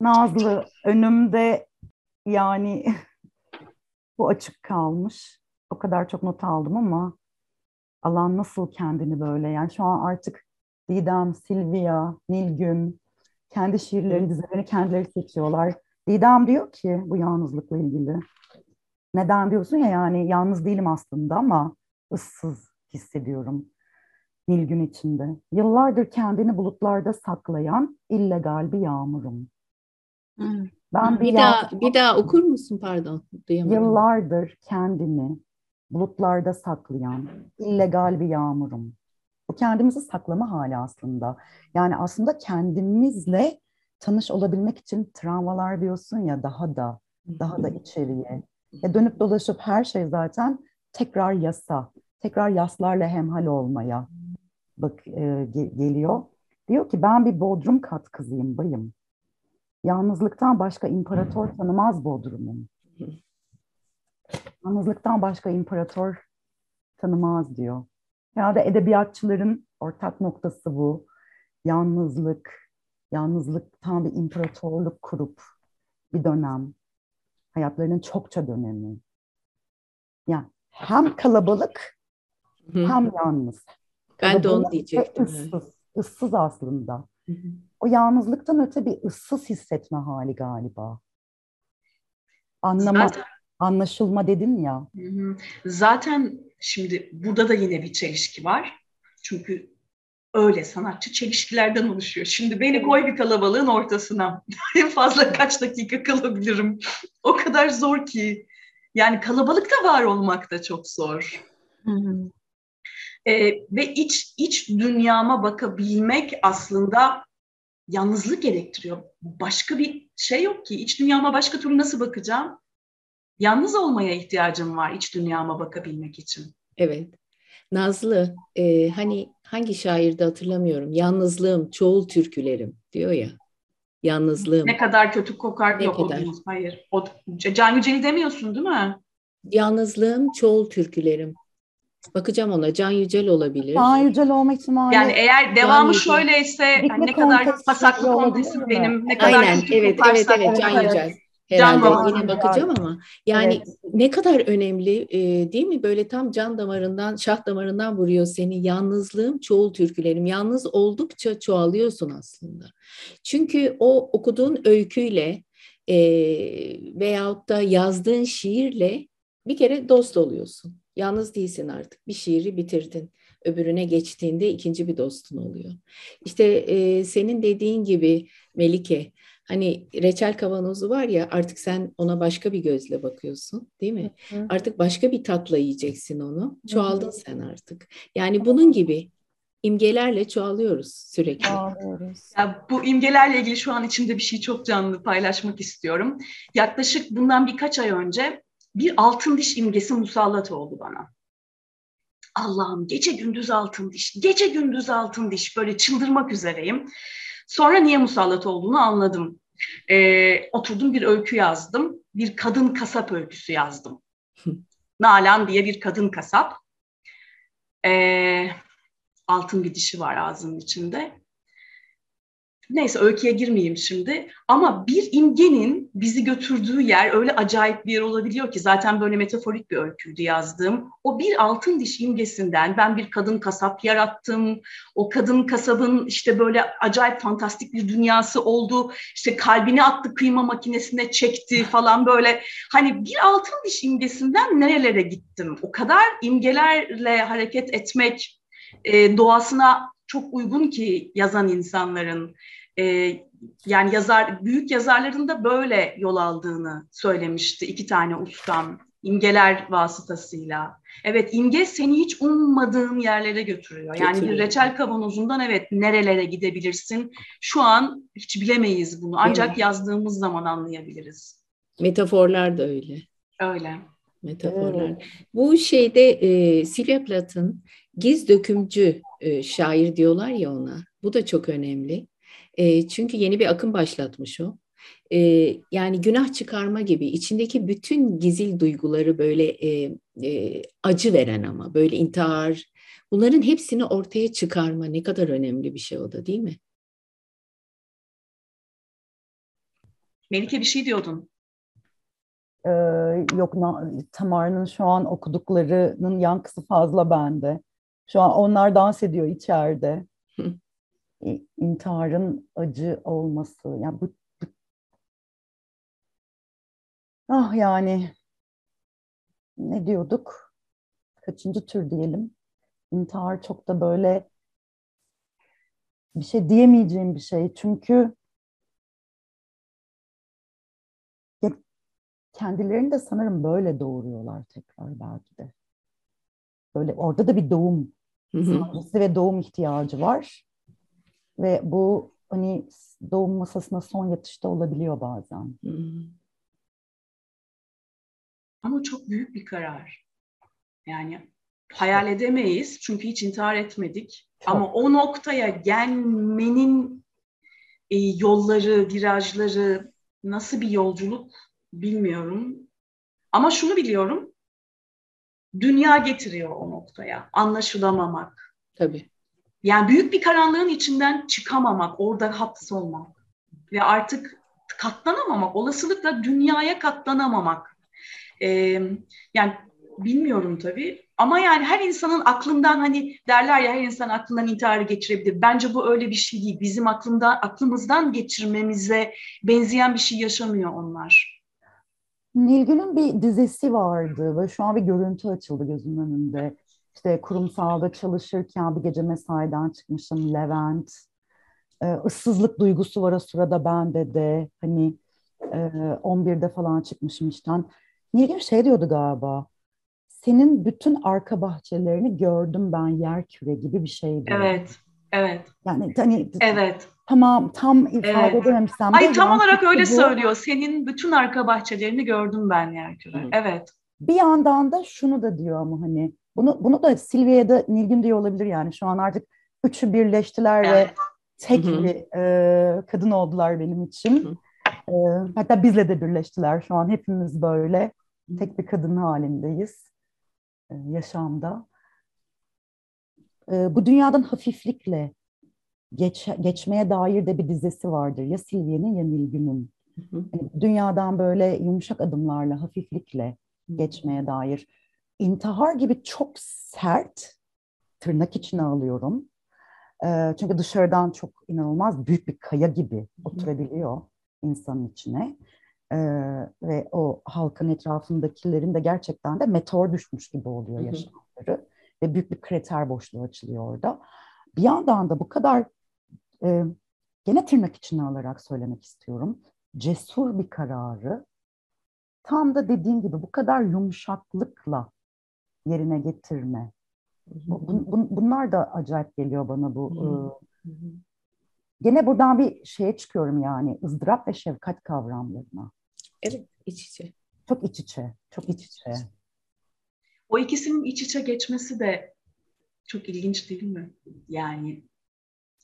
Nazlı önümde yani bu açık kalmış. O kadar çok not aldım ama alan nasıl kendini böyle yani şu an artık Didem, Silvia, Nilgün kendi şiirleri, dizelerini kendileri seçiyorlar. Didem diyor ki bu yalnızlıkla ilgili. Neden diyorsun ya yani yalnız değilim aslında ama ıssız hissediyorum Nilgün içinde. Yıllardır kendini bulutlarda saklayan illegal bir yağmurum. Hmm. Ben bir, bir daha bir daha okur musun pardon? Duyamadım. Yıllardır kendini bulutlarda saklayan illegal bir yağmurum. Bu kendimizi saklama hali aslında. Yani aslında kendimizle tanış olabilmek için travmalar diyorsun ya daha da daha da içeriye. Ya dönüp dolaşıp her şey zaten tekrar yasa tekrar yaslarla hemhal olmaya bak e, ge- geliyor. Diyor ki ben bir Bodrum kat kızıyım bayım. Yalnızlıktan başka imparator tanımaz Bodrum'um. Yalnızlıktan başka imparator tanımaz diyor. Herhalde edebiyatçıların ortak noktası bu. Yalnızlık, yalnızlıktan bir imparatorluk kurup bir dönem. Hayatlarının çokça dönemi. Yani hem kalabalık Hı. Hem yalnız. Ben de onu diyecektim. Issız, ıssız aslında. Hı hı. O yalnızlıktan öte bir ıssız hissetme hali galiba. Anlama, Zaten, anlaşılma dedin ya. Hı hı. Zaten şimdi burada da yine bir çelişki var. Çünkü öyle sanatçı çelişkilerden oluşuyor. Şimdi beni koy bir kalabalığın ortasına. en fazla kaç dakika kalabilirim. O kadar zor ki. Yani kalabalıkta var olmak da çok zor. Hı hı. E, ve iç iç dünyama bakabilmek aslında yalnızlık gerektiriyor. Başka bir şey yok ki. İç dünyama başka türlü nasıl bakacağım? Yalnız olmaya ihtiyacım var iç dünyama bakabilmek için. Evet. Nazlı, e, hani hangi şairde hatırlamıyorum. Yalnızlığım, çoğul türkülerim diyor ya. Yalnızlığım. Ne kadar kötü kokar ne yok kadar? o Hayır. O, Can Yücel'i demiyorsun değil mi? Yalnızlığım, çoğul türkülerim. Bakacağım ona. Can Yücel olabilir. Can Yücel olma ihtimali. Yani eğer devamı Can şöyleyse yani ne kadar pasaklı kontesim benim, ne kadar Aynen, evet, evet, evet, Can Yücel. Herhalde can yine bakacağım ama yani evet. ne kadar önemli e, değil mi? Böyle tam can damarından, şah damarından vuruyor seni. Yalnızlığım, çoğul türkülerim. Yalnız oldukça çoğalıyorsun aslında. Çünkü o okuduğun öyküyle e, veyahut da yazdığın şiirle bir kere dost oluyorsun. Yalnız değilsin artık. Bir şiiri bitirdin. Öbürüne geçtiğinde ikinci bir dostun oluyor. İşte e, senin dediğin gibi Melike, hani reçel kavanozu var ya artık sen ona başka bir gözle bakıyorsun değil mi? Hı hı. Artık başka bir tatla yiyeceksin onu. Çoğaldın hı hı. sen artık. Yani bunun gibi imgelerle çoğalıyoruz sürekli. Çoğalıyoruz. Ya bu imgelerle ilgili şu an içimde bir şey çok canlı paylaşmak istiyorum. Yaklaşık bundan birkaç ay önce bir altın diş imgesi musallat oldu bana. Allah'ım gece gündüz altın diş, gece gündüz altın diş böyle çıldırmak üzereyim. Sonra niye musallat olduğunu anladım. Ee, oturdum bir öykü yazdım. Bir kadın kasap öyküsü yazdım. Nalan diye bir kadın kasap. Ee, altın bir dişi var ağzının içinde. Neyse öyküye girmeyeyim şimdi. Ama bir imgenin bizi götürdüğü yer öyle acayip bir yer olabiliyor ki zaten böyle metaforik bir öyküydü yazdığım. O bir altın diş imgesinden ben bir kadın kasap yarattım. O kadın kasabın işte böyle acayip fantastik bir dünyası oldu. İşte kalbini attı kıyma makinesine çekti falan böyle. Hani bir altın diş imgesinden nerelere gittim? O kadar imgelerle hareket etmek e, doğasına çok uygun ki yazan insanların e, yani yazar büyük yazarların da böyle yol aldığını söylemişti iki tane ustam imgeler vasıtasıyla. Evet imge seni hiç ummadığın yerlere götürüyor. Yani götürüyor. bir reçel kavanozundan evet nerelere gidebilirsin. Şu an hiç bilemeyiz bunu. Ancak yazdığımız zaman anlayabiliriz. Metaforlar da öyle. Öyle. Metaforlar. Evet. Bu şeyde e, Sylvia Plath'ın giz dökümcü e, şair diyorlar ya ona. Bu da çok önemli. E, çünkü yeni bir akım başlatmış o e, yani günah çıkarma gibi içindeki bütün gizil duyguları böyle e, e, acı veren ama böyle intihar bunların hepsini ortaya çıkarma ne kadar önemli bir şey o da değil mi? Melike bir şey diyordun. Ee, yok Tamara'nın şu an okuduklarının yankısı fazla bende. Şu an onlar dans ediyor içeride. İntiharın acı olması. Yani bu Ah yani ne diyorduk? Kaçıncı tür diyelim? İntihar çok da böyle bir şey diyemeyeceğim bir şey. Çünkü kendilerini de sanırım böyle doğuruyorlar tekrar belki de. Böyle orada da bir doğum sancısı ve doğum ihtiyacı var. Ve bu hani doğum masasına son yatışta olabiliyor bazen. Hı. Ama çok büyük bir karar. Yani hayal edemeyiz çünkü hiç intihar etmedik. Çok. Ama o noktaya gelmenin e, yolları, virajları nasıl bir yolculuk bilmiyorum. Ama şunu biliyorum. Dünya getiriyor o noktaya. Anlaşılamamak. Tabii. Yani büyük bir karanlığın içinden çıkamamak, orada hapsolmak ve artık katlanamamak, olasılıkla dünyaya katlanamamak. E, yani bilmiyorum tabii ama yani her insanın aklından hani derler ya her insan aklından intiharı geçirebilir. Bence bu öyle bir şey değil. Bizim aklımda aklımızdan geçirmemize benzeyen bir şey yaşamıyor onlar. Nilgün'ün bir dizisi vardı ve şu an bir görüntü açıldı gözümün önünde. İşte kurumsalda çalışırken bir gece mesaiden çıkmışım Levent. Ee, ıssızlık duygusu var o sırada bende de. Hani e, 11'de falan çıkmışım işten. Nilgün şey diyordu galiba. Senin bütün arka bahçelerini gördüm ben yer küre gibi bir şey diyor. Evet, evet. Yani hani evet. Tamam, tam ifade evet. edememişsem. Ay tam olarak öyle bu. söylüyor. Senin bütün arka bahçelerini gördüm ben yer küre. Evet. Bir yandan da şunu da diyor ama hani bunu bunu da Silvia'ya da Nilgün diyor olabilir yani. Şu an artık üçü birleştiler evet. ve tek bir e, kadın oldular benim için. E, hatta bizle de birleştiler şu an hepimiz böyle tek bir kadın halindeyiz e, yaşamda. E, bu dünyadan hafiflikle geç, geçmeye dair de bir dizesi vardır. Ya Silvia'nın ya Nilgün'ün. Yani dünyadan böyle yumuşak adımlarla, hafiflikle geçmeye dair. İntihar gibi çok sert, tırnak içine alıyorum. E, çünkü dışarıdan çok inanılmaz büyük bir kaya gibi oturabiliyor insanın içine e, ve o halkın etrafındakilerin de gerçekten de meteor düşmüş gibi oluyor yaşamları ve büyük bir krater boşluğu açılıyor orada. Bir yandan da bu kadar e, gene tırnak içine alarak söylemek istiyorum. Cesur bir kararı tam da dediğim gibi bu kadar yumuşaklıkla yerine getirme. Bu, bu, bunlar da acayip geliyor bana bu. E, gene buradan bir şeye çıkıyorum yani ızdırap ve şefkat kavramlarına. Evet, iç içe. Çok iç içe, çok iç içe. O ikisinin iç içe geçmesi de çok ilginç değil mi? Yani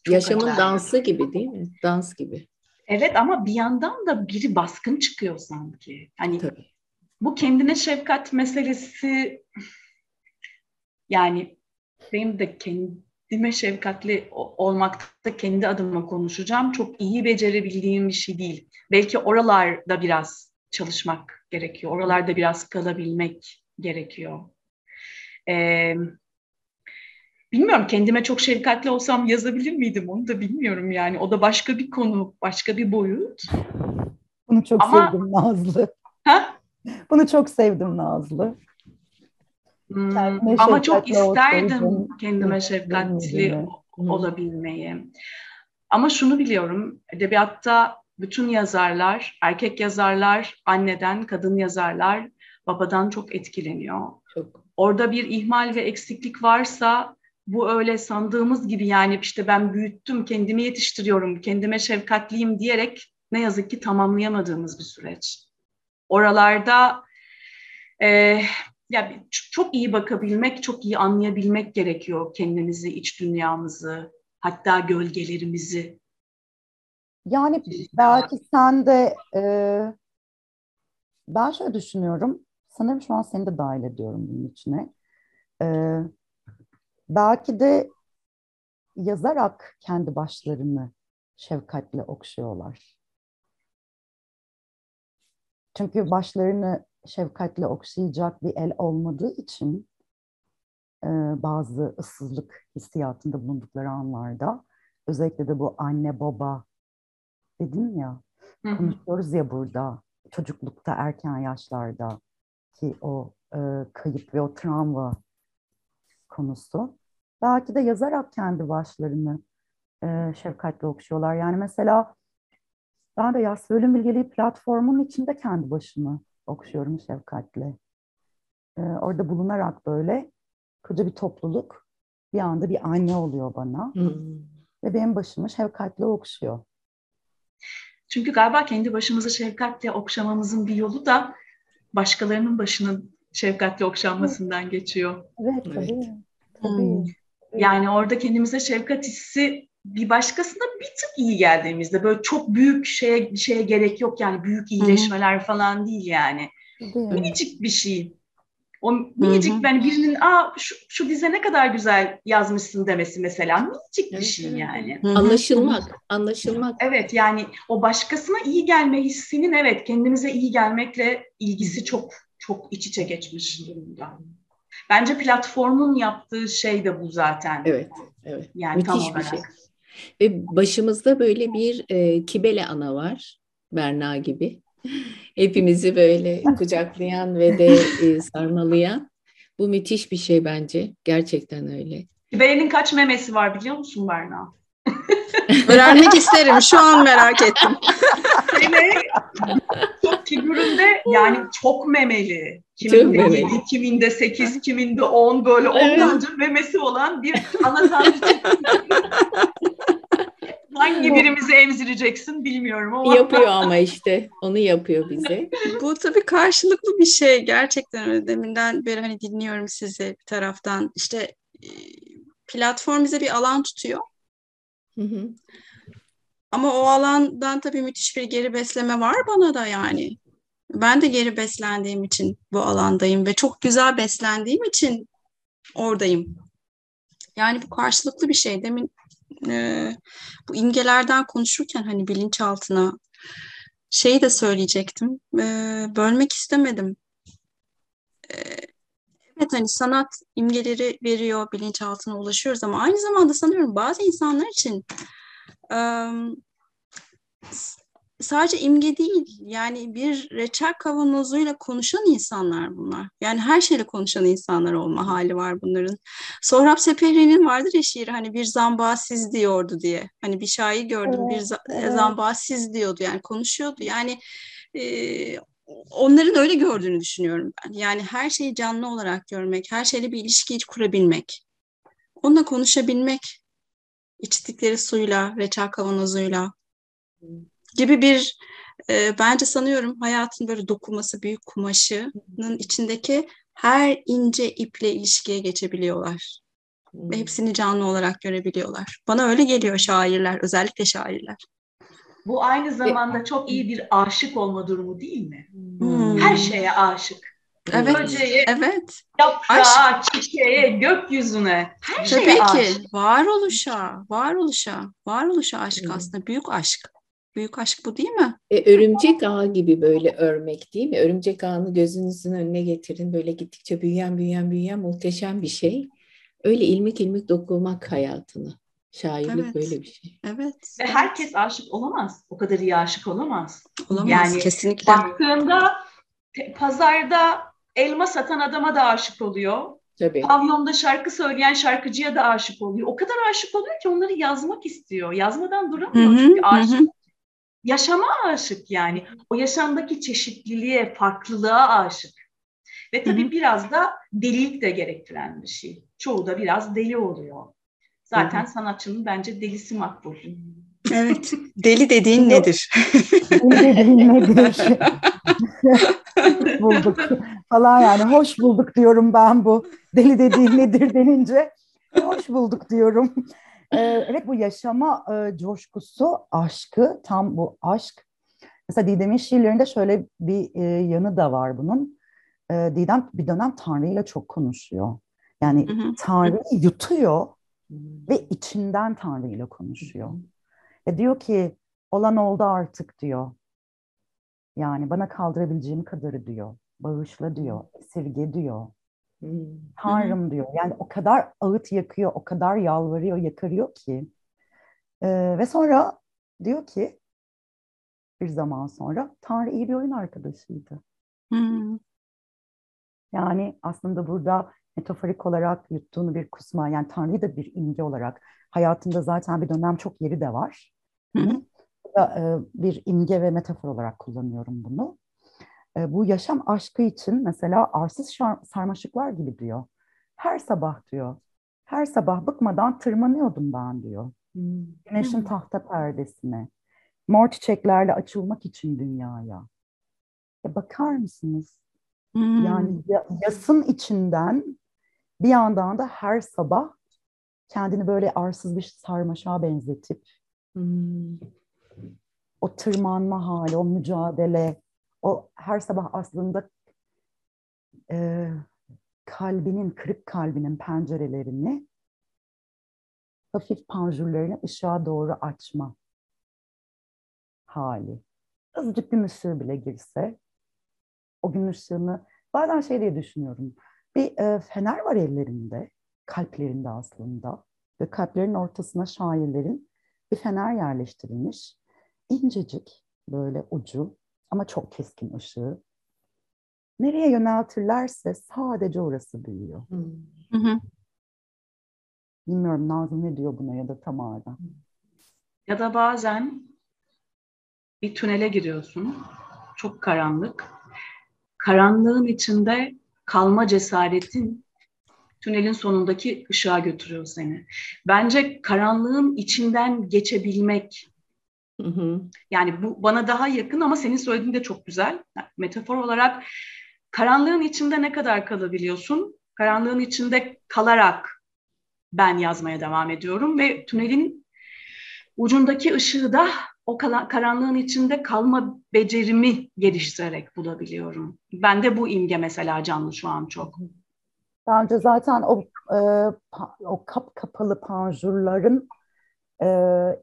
yaşamın önemli. dansı gibi değil mi? Dans gibi. Evet ama bir yandan da biri baskın çıkıyor sanki. Hani Tabii. bu kendine şefkat meselesi yani benim de kendime şefkatli olmakta kendi adıma konuşacağım. Çok iyi becerebildiğim bir şey değil. Belki oralarda biraz çalışmak gerekiyor. Oralarda biraz kalabilmek gerekiyor. Ee, bilmiyorum kendime çok şefkatli olsam yazabilir miydim onu da bilmiyorum yani. O da başka bir konu, başka bir boyut. Bunu çok Ama, sevdim Nazlı. Ha? Bunu çok sevdim Nazlı. Hmm, ama çok isterdim kendime şefkatli olabilmeyi. Ama şunu biliyorum, edebiyatta bütün yazarlar, erkek yazarlar, anneden, kadın yazarlar babadan çok etkileniyor. Çok. orada bir ihmal ve eksiklik varsa bu öyle sandığımız gibi yani işte ben büyüttüm, kendimi yetiştiriyorum, kendime şefkatliyim diyerek ne yazık ki tamamlayamadığımız bir süreç. Oralarda e, ya çok iyi bakabilmek, çok iyi anlayabilmek gerekiyor kendimizi, iç dünyamızı, hatta gölgelerimizi. Yani belki sen de e, ben şöyle düşünüyorum. Sanırım şu an seni de dahil ediyorum bunun içine. E, belki de yazarak kendi başlarını şefkatle okşuyorlar. Çünkü başlarını şefkatle okşayacak bir el olmadığı için e, bazı ıssızlık hissiyatında bulundukları anlarda özellikle de bu anne baba dedim ya konuşuyoruz ya burada çocuklukta erken yaşlarda ki o e, kayıp ve o travma konusu. Belki de yazarak kendi başlarını e, şefkatle okşuyorlar. Yani mesela ben de Yas Ölüm Bilgeliği platformun içinde kendi başımı okşuyorum şefkatle. E, orada bulunarak böyle koca bir topluluk bir anda bir anne oluyor bana. Hmm. Ve benim başımı şefkatle okşuyor. Çünkü galiba kendi başımızı şefkatle okşamamızın bir yolu da başkalarının başının şefkatle okşanmasından geçiyor. Evet, tabii. Evet. tabii. Hmm. Yani orada kendimize şefkat hissi bir başkasına bir tık iyi geldiğimizde böyle çok büyük şeye şeye gerek yok yani büyük iyileşmeler Hı-hı. falan değil yani. Değil. Minicik bir şey. O minicik Hı-hı. ben birinin aa şu, şu dize ne kadar güzel yazmışsın demesi mesela minicik bir şey yani. Hı-hı. Anlaşılmak, anlaşılmak. Evet yani o başkasına iyi gelme hissinin evet kendimize iyi gelmekle ilgisi çok çok iç içe geçmiş durumda. Bence platformun yaptığı şey de bu zaten. Evet, evet. Yani Müthiş tam olarak. bir şey. Ve başımızda böyle bir e, kibele ana var, Berna gibi. Hepimizi böyle kucaklayan ve de e, sarmalayan. Bu müthiş bir şey bence. Gerçekten öyle. Kibele'nin kaç memesi var biliyor musun Berna? Öğrenmek isterim. Şu an merak ettim. Kibele çok figüründe yani çok memeli. Kiminde çok memeli. 7, kiminde 8, kiminde 10 böyle onlarca evet. memesi olan bir ana tanrıçı. Hangi birimizi emzireceksin bilmiyorum ama. Yapıyor ama işte onu yapıyor bize. Bu tabii karşılıklı bir şey gerçekten deminden beri hani dinliyorum sizi bir taraftan. İşte e, platform bize bir alan tutuyor. Ama o alandan tabii müthiş bir geri besleme var bana da yani. Ben de geri beslendiğim için bu alandayım ve çok güzel beslendiğim için oradayım. Yani bu karşılıklı bir şey. Demin e, bu imgelerden konuşurken hani bilinçaltına şeyi de söyleyecektim. E, bölmek istemedim. E, evet hani sanat imgeleri veriyor, bilinçaltına ulaşıyoruz ama aynı zamanda sanıyorum bazı insanlar için e, sadece imge değil yani bir reçel kavanozuyla konuşan insanlar bunlar. Yani her şeyle konuşan insanlar olma hali var bunların. Sohrab Sepehri'nin vardır ya şiiri hani bir zamba siz diyordu diye. Hani bir şair gördüm evet, bir evet. zamba siz diyordu yani konuşuyordu. Yani e, onların öyle gördüğünü düşünüyorum ben. Yani her şeyi canlı olarak görmek, her şeyle bir ilişki kurabilmek, onunla konuşabilmek, içtikleri suyla, reçel kavanozuyla, gibi bir e, bence sanıyorum hayatın böyle dokunması büyük kumaşının içindeki her ince iple ilişkiye geçebiliyorlar. Hmm. Ve hepsini canlı olarak görebiliyorlar. Bana öyle geliyor şairler, özellikle şairler. Bu aynı zamanda çok iyi bir aşık olma durumu değil mi? Hmm. Her şeye aşık. Evet. Böceğe, evet. yaprağa, Aşk. çiçeğe, gökyüzüne. Her Tabii şeye ki. Aşık. Varoluşa, varoluşa, varoluşa aşk hmm. aslında. Büyük aşk. Büyük aşk bu değil mi? E, örümcek ağı gibi böyle örmek değil mi? Örümcek ağını gözünüzün önüne getirin. Böyle gittikçe büyüyen büyüyen büyüyen muhteşem bir şey. Öyle ilmik ilmik dokunmak hayatını. Şairlik evet. böyle bir şey. Evet. Ve herkes aşık olamaz. O kadar iyi aşık olamaz. Olamaz yani kesinlikle. Baktığında pazarda elma satan adama da aşık oluyor. Tabii. Pavyonda şarkı söyleyen şarkıcıya da aşık oluyor. O kadar aşık oluyor ki onları yazmak istiyor. Yazmadan duramıyor hı hı, çünkü aşık. Hı yaşama aşık yani. O yaşamdaki çeşitliliğe, farklılığa aşık. Ve tabii Hı-hı. biraz da delilik de gerektiren bir şey. Çoğu da biraz deli oluyor. Zaten Hı-hı. sanatçının bence delisi makbul. Evet. Deli dediğin nedir? Deli dediğin nedir? bulduk falan yani hoş bulduk diyorum ben bu deli dediğin nedir denince hoş bulduk diyorum. Ee, evet bu yaşama e, coşkusu, aşkı, tam bu aşk. Mesela Didem'in şiirlerinde şöyle bir e, yanı da var bunun. E, Didem bir dönem Tanrı ile çok konuşuyor. Yani Tanrı'yı yutuyor ve içinden Tanrı ile konuşuyor. E diyor ki olan oldu artık diyor. Yani bana kaldırabileceğim kadarı diyor. Bağışla diyor, esirge diyor. Tanrım diyor. Yani o kadar ağıt yakıyor, o kadar yalvarıyor, yakarıyor ki. Ee, ve sonra diyor ki bir zaman sonra Tanrı iyi bir oyun arkadaşıydı. Hmm. Yani aslında burada metaforik olarak yuttuğunu bir kusma, yani Tanrı'yı da bir imge olarak hayatında zaten bir dönem çok yeri de var. Hı Bir imge ve metafor olarak kullanıyorum bunu. Bu yaşam aşkı için mesela arsız sarmaşıklar gibi diyor. Her sabah diyor. Her sabah bıkmadan tırmanıyordum ben diyor. Güneşin tahta perdesine. Mor çiçeklerle açılmak için dünyaya. Ya bakar mısınız? Yani yasın içinden bir yandan da her sabah kendini böyle arsız bir sarmaşağa benzetip Hmm. O tırmanma hali, o mücadele, o her sabah aslında e, kalbinin, kırık kalbinin pencerelerini hafif panjurlarını ışığa doğru açma hali. Azıcık gün ışığı bile girse o gün ışığını bazen şey diye düşünüyorum. Bir e, fener var ellerinde, kalplerinde aslında ve kalplerin ortasına şairlerin bir fener yerleştirilmiş. İncecik böyle ucu ama çok keskin ışığı. Nereye yöneltirlerse sadece orası büyüyor. Hı hı. Bilmiyorum Nazım ne diyor buna ya da Tamara. Ya da bazen bir tünele giriyorsun. Çok karanlık. Karanlığın içinde kalma cesaretin tünelin sonundaki ışığa götürüyor seni. Bence karanlığın içinden geçebilmek Hı hı. Yani bu bana daha yakın ama senin söylediğin de çok güzel. Metafor olarak karanlığın içinde ne kadar kalabiliyorsun? Karanlığın içinde kalarak ben yazmaya devam ediyorum ve tünelin ucundaki ışığı da o karanlığın içinde kalma becerimi geliştirerek bulabiliyorum. Ben de bu imge mesela canlı şu an çok. Bence zaten o e, o kap kapalı panjurların e,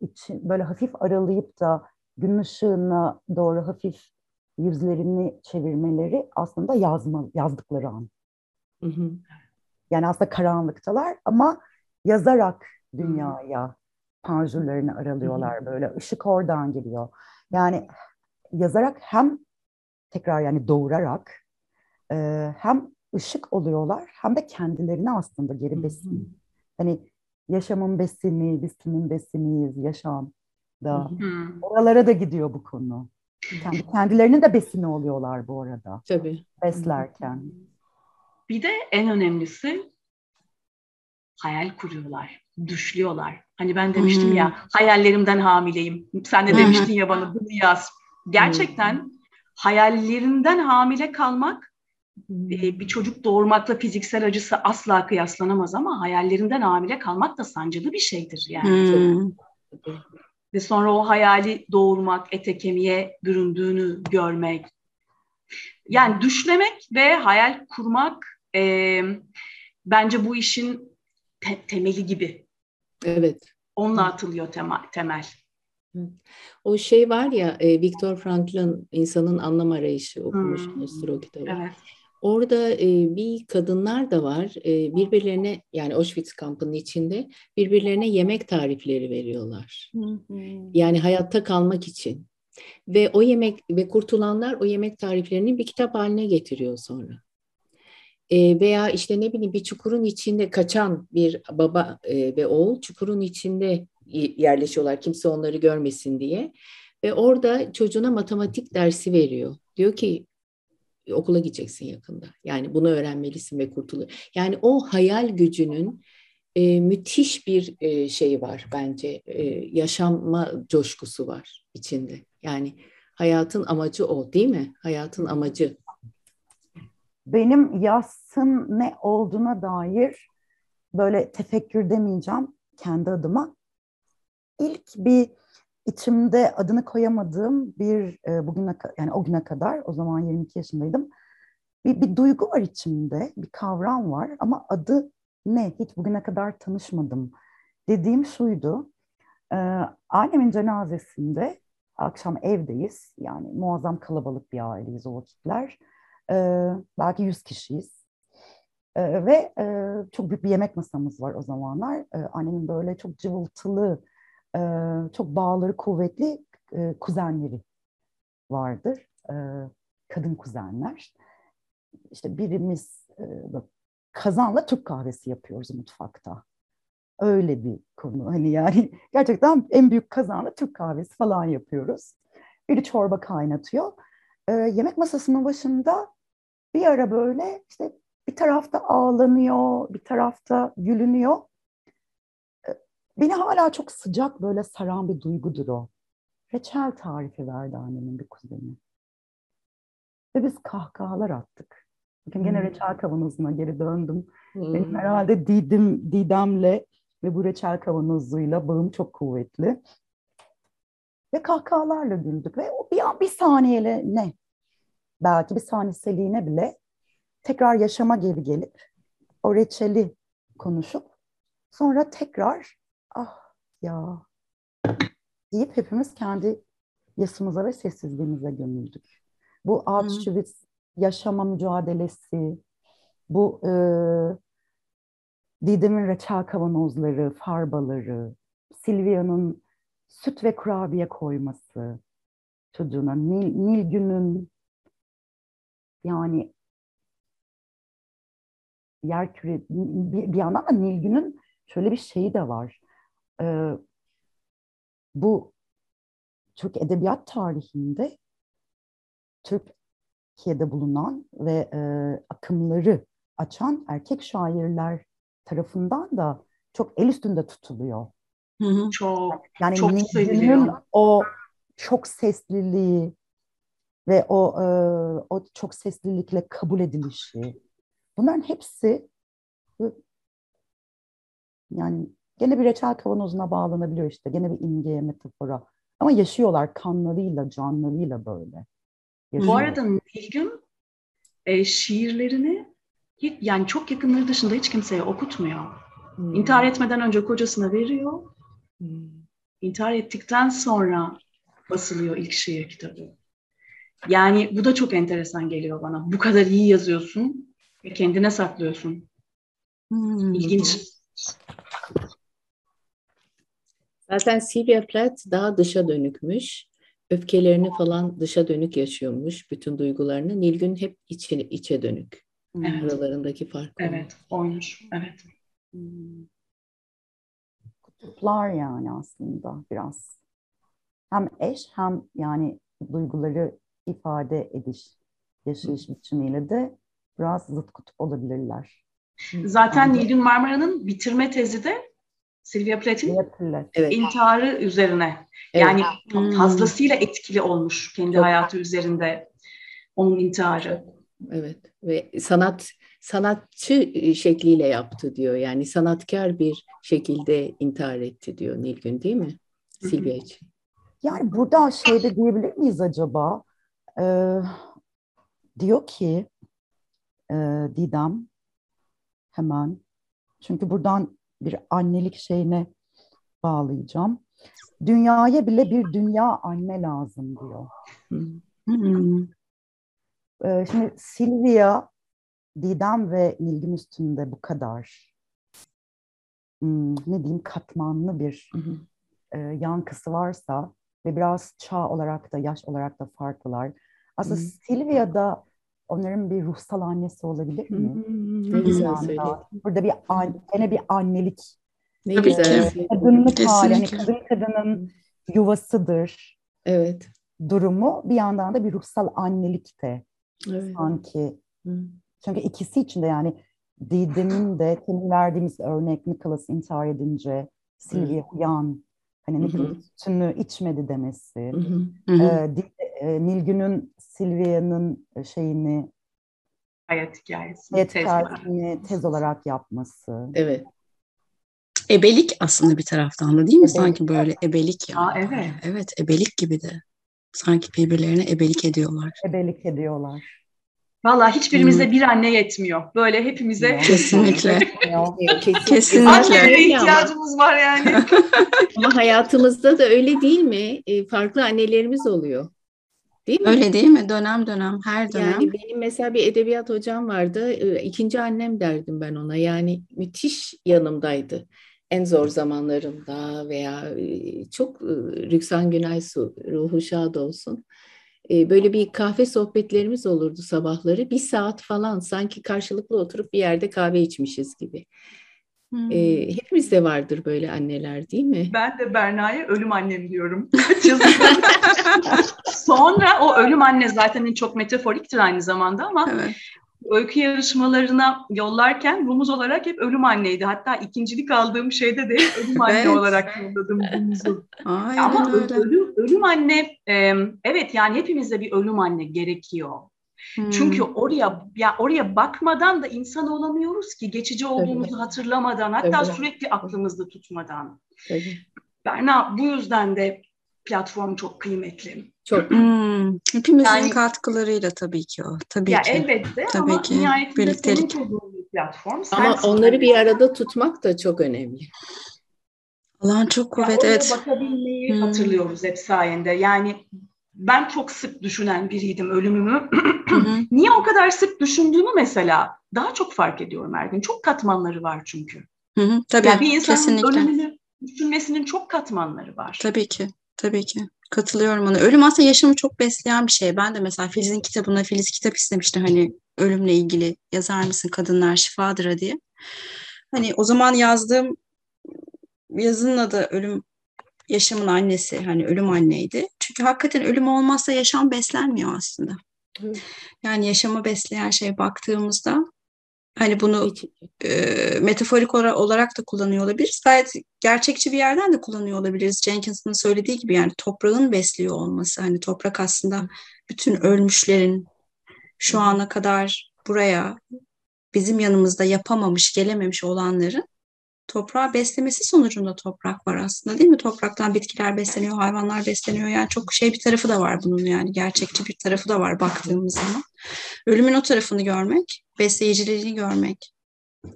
için böyle hafif aralayıp da gün ışığına doğru hafif yüzlerini çevirmeleri aslında yazma yazdıkları an. Hı hı. Yani aslında karanlıktalar ama yazarak dünyaya panjurlarını aralıyorlar böyle. ışık oradan geliyor. Yani yazarak hem tekrar yani doğurarak e, hem ışık oluyorlar hem de kendilerini aslında geri besin. Hani yaşamın besini, biz kimin besiniyiz, yaşam da. Oralara da gidiyor bu konu. Kendi, kendilerinin de besini oluyorlar bu arada. Tabii. Beslerken. Bir de en önemlisi hayal kuruyorlar, düşlüyorlar. Hani ben demiştim hmm. ya hayallerimden hamileyim. Sen de demiştin ya bana bunu yaz. Gerçekten hmm. hayallerinden hamile kalmak bir çocuk doğurmakla fiziksel acısı asla kıyaslanamaz ama hayallerinden hamile kalmak da sancılı bir şeydir yani. Hmm. Ve sonra o hayali doğurmak, ete kemiğe büründüğünü görmek. Yani düşlemek ve hayal kurmak e, bence bu işin te- temeli gibi. Evet. Onunla atılıyor tema- temel. O şey var ya Viktor Frankl'ın insanın anlam arayışı okumuşsunuzdur hmm. o kitabı. Evet. Orada e, bir kadınlar da var. E, birbirlerine yani Auschwitz kampının içinde birbirlerine yemek tarifleri veriyorlar. Yani hayatta kalmak için. Ve o yemek ve kurtulanlar o yemek tariflerini bir kitap haline getiriyor sonra. Veya işte ne bileyim bir çukurun içinde kaçan bir baba ve oğul çukurun içinde yerleşiyorlar kimse onları görmesin diye. Ve orada çocuğuna matematik dersi veriyor. Diyor ki okula gideceksin yakında. Yani bunu öğrenmelisin ve kurtulur. Yani o hayal gücünün e, müthiş bir e, şey var bence. E, yaşama coşkusu var içinde. Yani hayatın amacı o değil mi? Hayatın amacı. Benim yasın ne olduğuna dair böyle tefekkür demeyeceğim kendi adıma. İlk bir içimde adını koyamadığım bir e, bugüne yani o güne kadar o zaman 22 yaşındaydım. Bir, bir duygu var içimde, bir kavram var ama adı ne? Hiç bugüne kadar tanışmadım. Dediğim şuydu. E, annemin cenazesinde akşam evdeyiz. Yani muazzam kalabalık bir aileyiz o vakitler. E, belki 100 kişiyiz. E, ve e, çok büyük bir yemek masamız var o zamanlar. E, annemin böyle çok cıvıltılı, e, çok bağları kuvvetli e, kuzenleri vardır. E, kadın kuzenler. İşte birimiz e, kazanla Türk kahvesi yapıyoruz mutfakta. Öyle bir konu. Hani yani gerçekten en büyük kazanla Türk kahvesi falan yapıyoruz. Biri çorba kaynatıyor. E, yemek masasının başında bir ara böyle işte bir tarafta ağlanıyor, bir tarafta gülünüyor. Beni hala çok sıcak böyle saran bir duygudur o. Reçel tarifi verdi annemin bir kuzeni. Ve biz kahkahalar attık. Gene hmm. reçel kavanozuna geri döndüm. Hmm. Benim herhalde Didim, Didem'le ve bu reçel kavanozuyla bağım çok kuvvetli. Ve kahkahalarla güldük. Ve o bir, bir saniyele ne? Belki bir saniyeliğine bile tekrar yaşama geri gelip o reçeli konuşup sonra tekrar ah ya deyip hepimiz kendi yasımıza ve sessizliğimize gömüldük. Bu Auschwitz yaşama mücadelesi, bu e, Didem'in reçel kavanozları, farbaları, Silvia'nın süt ve kurabiye koyması çocuğuna, Nil, Nilgün'ün yani yer küre bir, bir yandan da Nilgün'ün şöyle bir şeyi de var. Ee, bu Türk edebiyat tarihinde Türkiye'de bulunan ve e, akımları açan erkek şairler tarafından da çok el üstünde tutuluyor. Hı hı. Çok, yani çok seviliyor. o çok sesliliği ve o e, o çok seslilikle kabul edilişi. Bunların hepsi yani gene bir reçel kavanozuna bağlanabiliyor işte. Gene bir imgeye, metafora. Ama yaşıyorlar kanlarıyla, canlarıyla böyle. Yaşıyorlar. Bu arada Nilgün e, şiirlerini yani çok yakınları dışında hiç kimseye okutmuyor. Hmm. İntihar etmeden önce kocasına veriyor. Hmm. İntihar ettikten sonra basılıyor ilk şiir kitabı. Yani bu da çok enteresan geliyor bana. Bu kadar iyi yazıyorsun ve kendine saklıyorsun. Hmm. İlginç. Zaten Sylvia Plath daha dışa dönükmüş. Öfkelerini falan dışa dönük yaşıyormuş. Bütün duygularını. Nilgün hep içe, içe dönük. Evet. Aralarındaki fark. Evet. Oymuş. Evet. Kutuplar yani aslında biraz. Hem eş hem yani duyguları ifade ediş, yaşayış biçimiyle de biraz zıt kutup olabilirler. Zaten Nilgün Marmara'nın bitirme tezi de Sylvia Plath'in evet. intiharı üzerine. Yani evet. fazlasıyla etkili olmuş kendi Çok. hayatı üzerinde onun intiharı. Evet ve sanat sanatçı e, şekliyle yaptı diyor. Yani sanatkar bir şekilde intihar etti diyor Nilgün değil mi? Silvia için. Yani burada şeyde diyebilir miyiz acaba? Ee, diyor ki e, Didem hemen çünkü buradan bir annelik şeyine bağlayacağım. Dünyaya bile bir dünya anne lazım diyor. Hmm. Ee, şimdi Silvia, Didem ve Nilgün üstünde bu kadar hmm, ne diyeyim katmanlı bir e, yankısı varsa ve biraz çağ olarak da yaş olarak da farklılar. Aslında hmm. Silvia'da onların bir ruhsal annesi olabilir mi? Hmm, ne güzel Burada bir an, yine bir annelik. Ne Tabii güzel. Ki. Kadınlık hali, hani kadın kadının yuvasıdır. Evet. Durumu bir yandan da bir ruhsal annelik de Evet. Sanki. Hı. Çünkü ikisi için de yani Didem'in de temin verdiğimiz örnek Nicholas intihar edince Silvia uyan hani Nicholas sütünü içmedi demesi. Hı hı. E, Nilgün'ün Silvia'nın şeyini hayat hikayesini, hayat hikayesini tez, tez olarak yapması. Evet. Ebelik aslında bir taraftan da değil mi? Ebelik. Sanki böyle ebelik ya. Aa, evet. Evet, ebelik gibi de. Sanki birbirlerine ebelik ediyorlar. Ebelik ediyorlar. Valla hiçbirimize hmm. bir anne yetmiyor. Böyle hepimize. Kesinlikle. Kesinlikle. Anneye ihtiyacımız var yani. Ama hayatımızda da öyle değil mi? E, farklı annelerimiz oluyor. Değil mi? Öyle değil mi? Dönem dönem, her dönem. Yani benim mesela bir edebiyat hocam vardı. E, ikinci annem derdim ben ona. Yani müthiş yanımdaydı. En zor zamanlarımda veya e, çok Rüksan Günaysu ruhu şad olsun böyle bir kahve sohbetlerimiz olurdu sabahları. Bir saat falan sanki karşılıklı oturup bir yerde kahve içmişiz gibi. Hmm. E, hepimizde vardır böyle anneler değil mi? Ben de Berna'ya ölüm annem diyorum. Sonra o ölüm anne zaten çok metaforiktir aynı zamanda ama evet öykü yarışmalarına yollarken rumuz olarak hep ölüm anneydi. Hatta ikincilik aldığım şeyde de ölüm anne evet. olarak yolladım rumuzu. Ama öyle. ölüm, ölüm anne evet yani hepimizde bir ölüm anne gerekiyor. Hmm. Çünkü oraya ya oraya bakmadan da insan olamıyoruz ki geçici olduğumuzu Tabii. hatırlamadan hatta Tabii. sürekli aklımızda tutmadan. Tabii. Berna bu yüzden de platform çok kıymetli. Çok. Hmm, hepimizin yani, katkılarıyla tabii ki o. Tabii ya ki. elbette tabii ama ki. nihayetinde Birliktelik. senin bir platform. Ama onları bir arada tutmak da çok önemli. Allah'ın çok kuvvet evet. bakabilmeyi hmm. hatırlıyoruz hep sayende. Yani ben çok sık düşünen biriydim ölümümü. Niye o kadar sık düşündüğümü mesela daha çok fark ediyorum her gün. Çok katmanları var çünkü. Hı hı, tabii yani bir insanın kesinlikle. ölümünü düşünmesinin çok katmanları var. Tabii ki. Tabii ki. Katılıyorum ona. Ölüm aslında yaşamı çok besleyen bir şey. Ben de mesela Filiz'in kitabına Filiz kitap istemişti hani ölümle ilgili yazar mısın kadınlar şifadır diye. Hani o zaman yazdığım yazının adı ölüm yaşamın annesi hani ölüm anneydi. Çünkü hakikaten ölüm olmazsa yaşam beslenmiyor aslında. Yani yaşamı besleyen şey baktığımızda Hani bunu e, metaforik olarak da kullanıyor olabiliriz. Gayet gerçekçi bir yerden de kullanıyor olabiliriz. Jenkins'ın söylediği gibi yani toprağın besliyor olması. Hani toprak aslında bütün ölmüşlerin şu ana kadar buraya bizim yanımızda yapamamış, gelememiş olanların toprağı beslemesi sonucunda toprak var aslında değil mi? Topraktan bitkiler besleniyor, hayvanlar besleniyor. Yani çok şey bir tarafı da var bunun yani gerçekçi bir tarafı da var baktığımız zaman. Ölümün o tarafını görmek, besleyiciliğini görmek,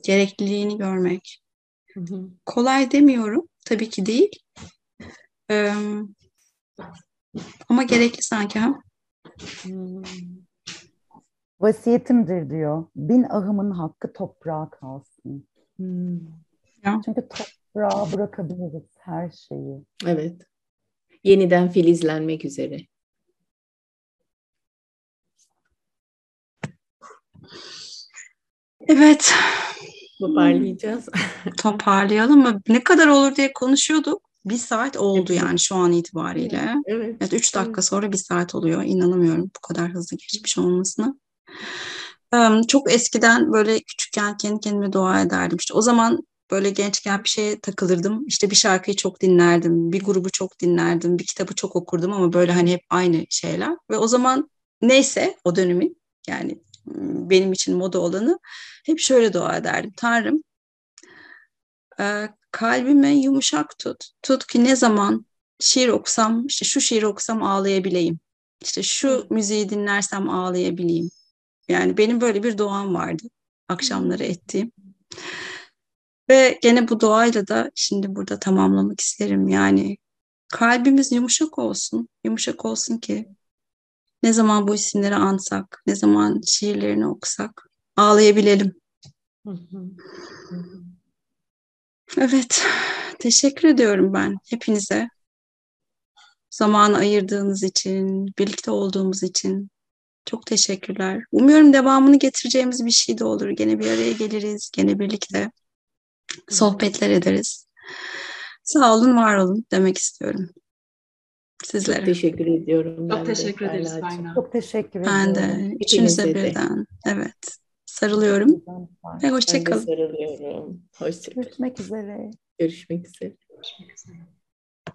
gerekliliğini görmek. Hı hı. Kolay demiyorum, tabii ki değil. Ee, ama gerekli sanki ha. Hmm. Vasiyetimdir diyor. Bin ahımın hakkı toprağa kalsın. Hmm. Ya. Çünkü toprağa bırakabiliriz her şeyi. Evet. Yeniden filizlenmek üzere. Evet. Toparlayacağız. Toparlayalım mı? Ne kadar olur diye konuşuyorduk. Bir saat oldu yani şu an itibariyle. Evet. evet üç dakika sonra bir saat oluyor. İnanamıyorum bu kadar hızlı geçmiş olmasına. Çok eskiden böyle küçükken kendi kendime dua ederdim. İşte o zaman böyle gençken bir şeye takılırdım. İşte bir şarkıyı çok dinlerdim, bir grubu çok dinlerdim, bir kitabı çok okurdum ama böyle hani hep aynı şeyler. Ve o zaman neyse o dönemin yani benim için moda olanı hep şöyle dua ederdim. Tanrım e, kalbime yumuşak tut. Tut ki ne zaman şiir okusam, işte şu şiiri okusam ağlayabileyim. İşte şu müziği dinlersem ağlayabileyim. Yani benim böyle bir doğam vardı akşamları ettiğim. Ve gene bu doğayla da şimdi burada tamamlamak isterim. Yani kalbimiz yumuşak olsun. Yumuşak olsun ki ne zaman bu isimleri ansak, ne zaman şiirlerini okusak ağlayabilelim. Evet, teşekkür ediyorum ben hepinize. Zaman ayırdığınız için, birlikte olduğumuz için çok teşekkürler. Umuyorum devamını getireceğimiz bir şey de olur. Gene bir araya geliriz, gene birlikte sohbetler ederiz. Sağ olun, var olun demek istiyorum. Sizlere. Çok teşekkür ediyorum. Çok teşekkür de, ederiz Kayna. Çok teşekkür ben ediyorum. Ben de. Üçünüze birden. Evet. Sarılıyorum. Ve hoşçakalın. Ben de sarılıyorum. Hoşçakalın. Görüşmek üzere. Görüşmek üzere. Görüşmek üzere.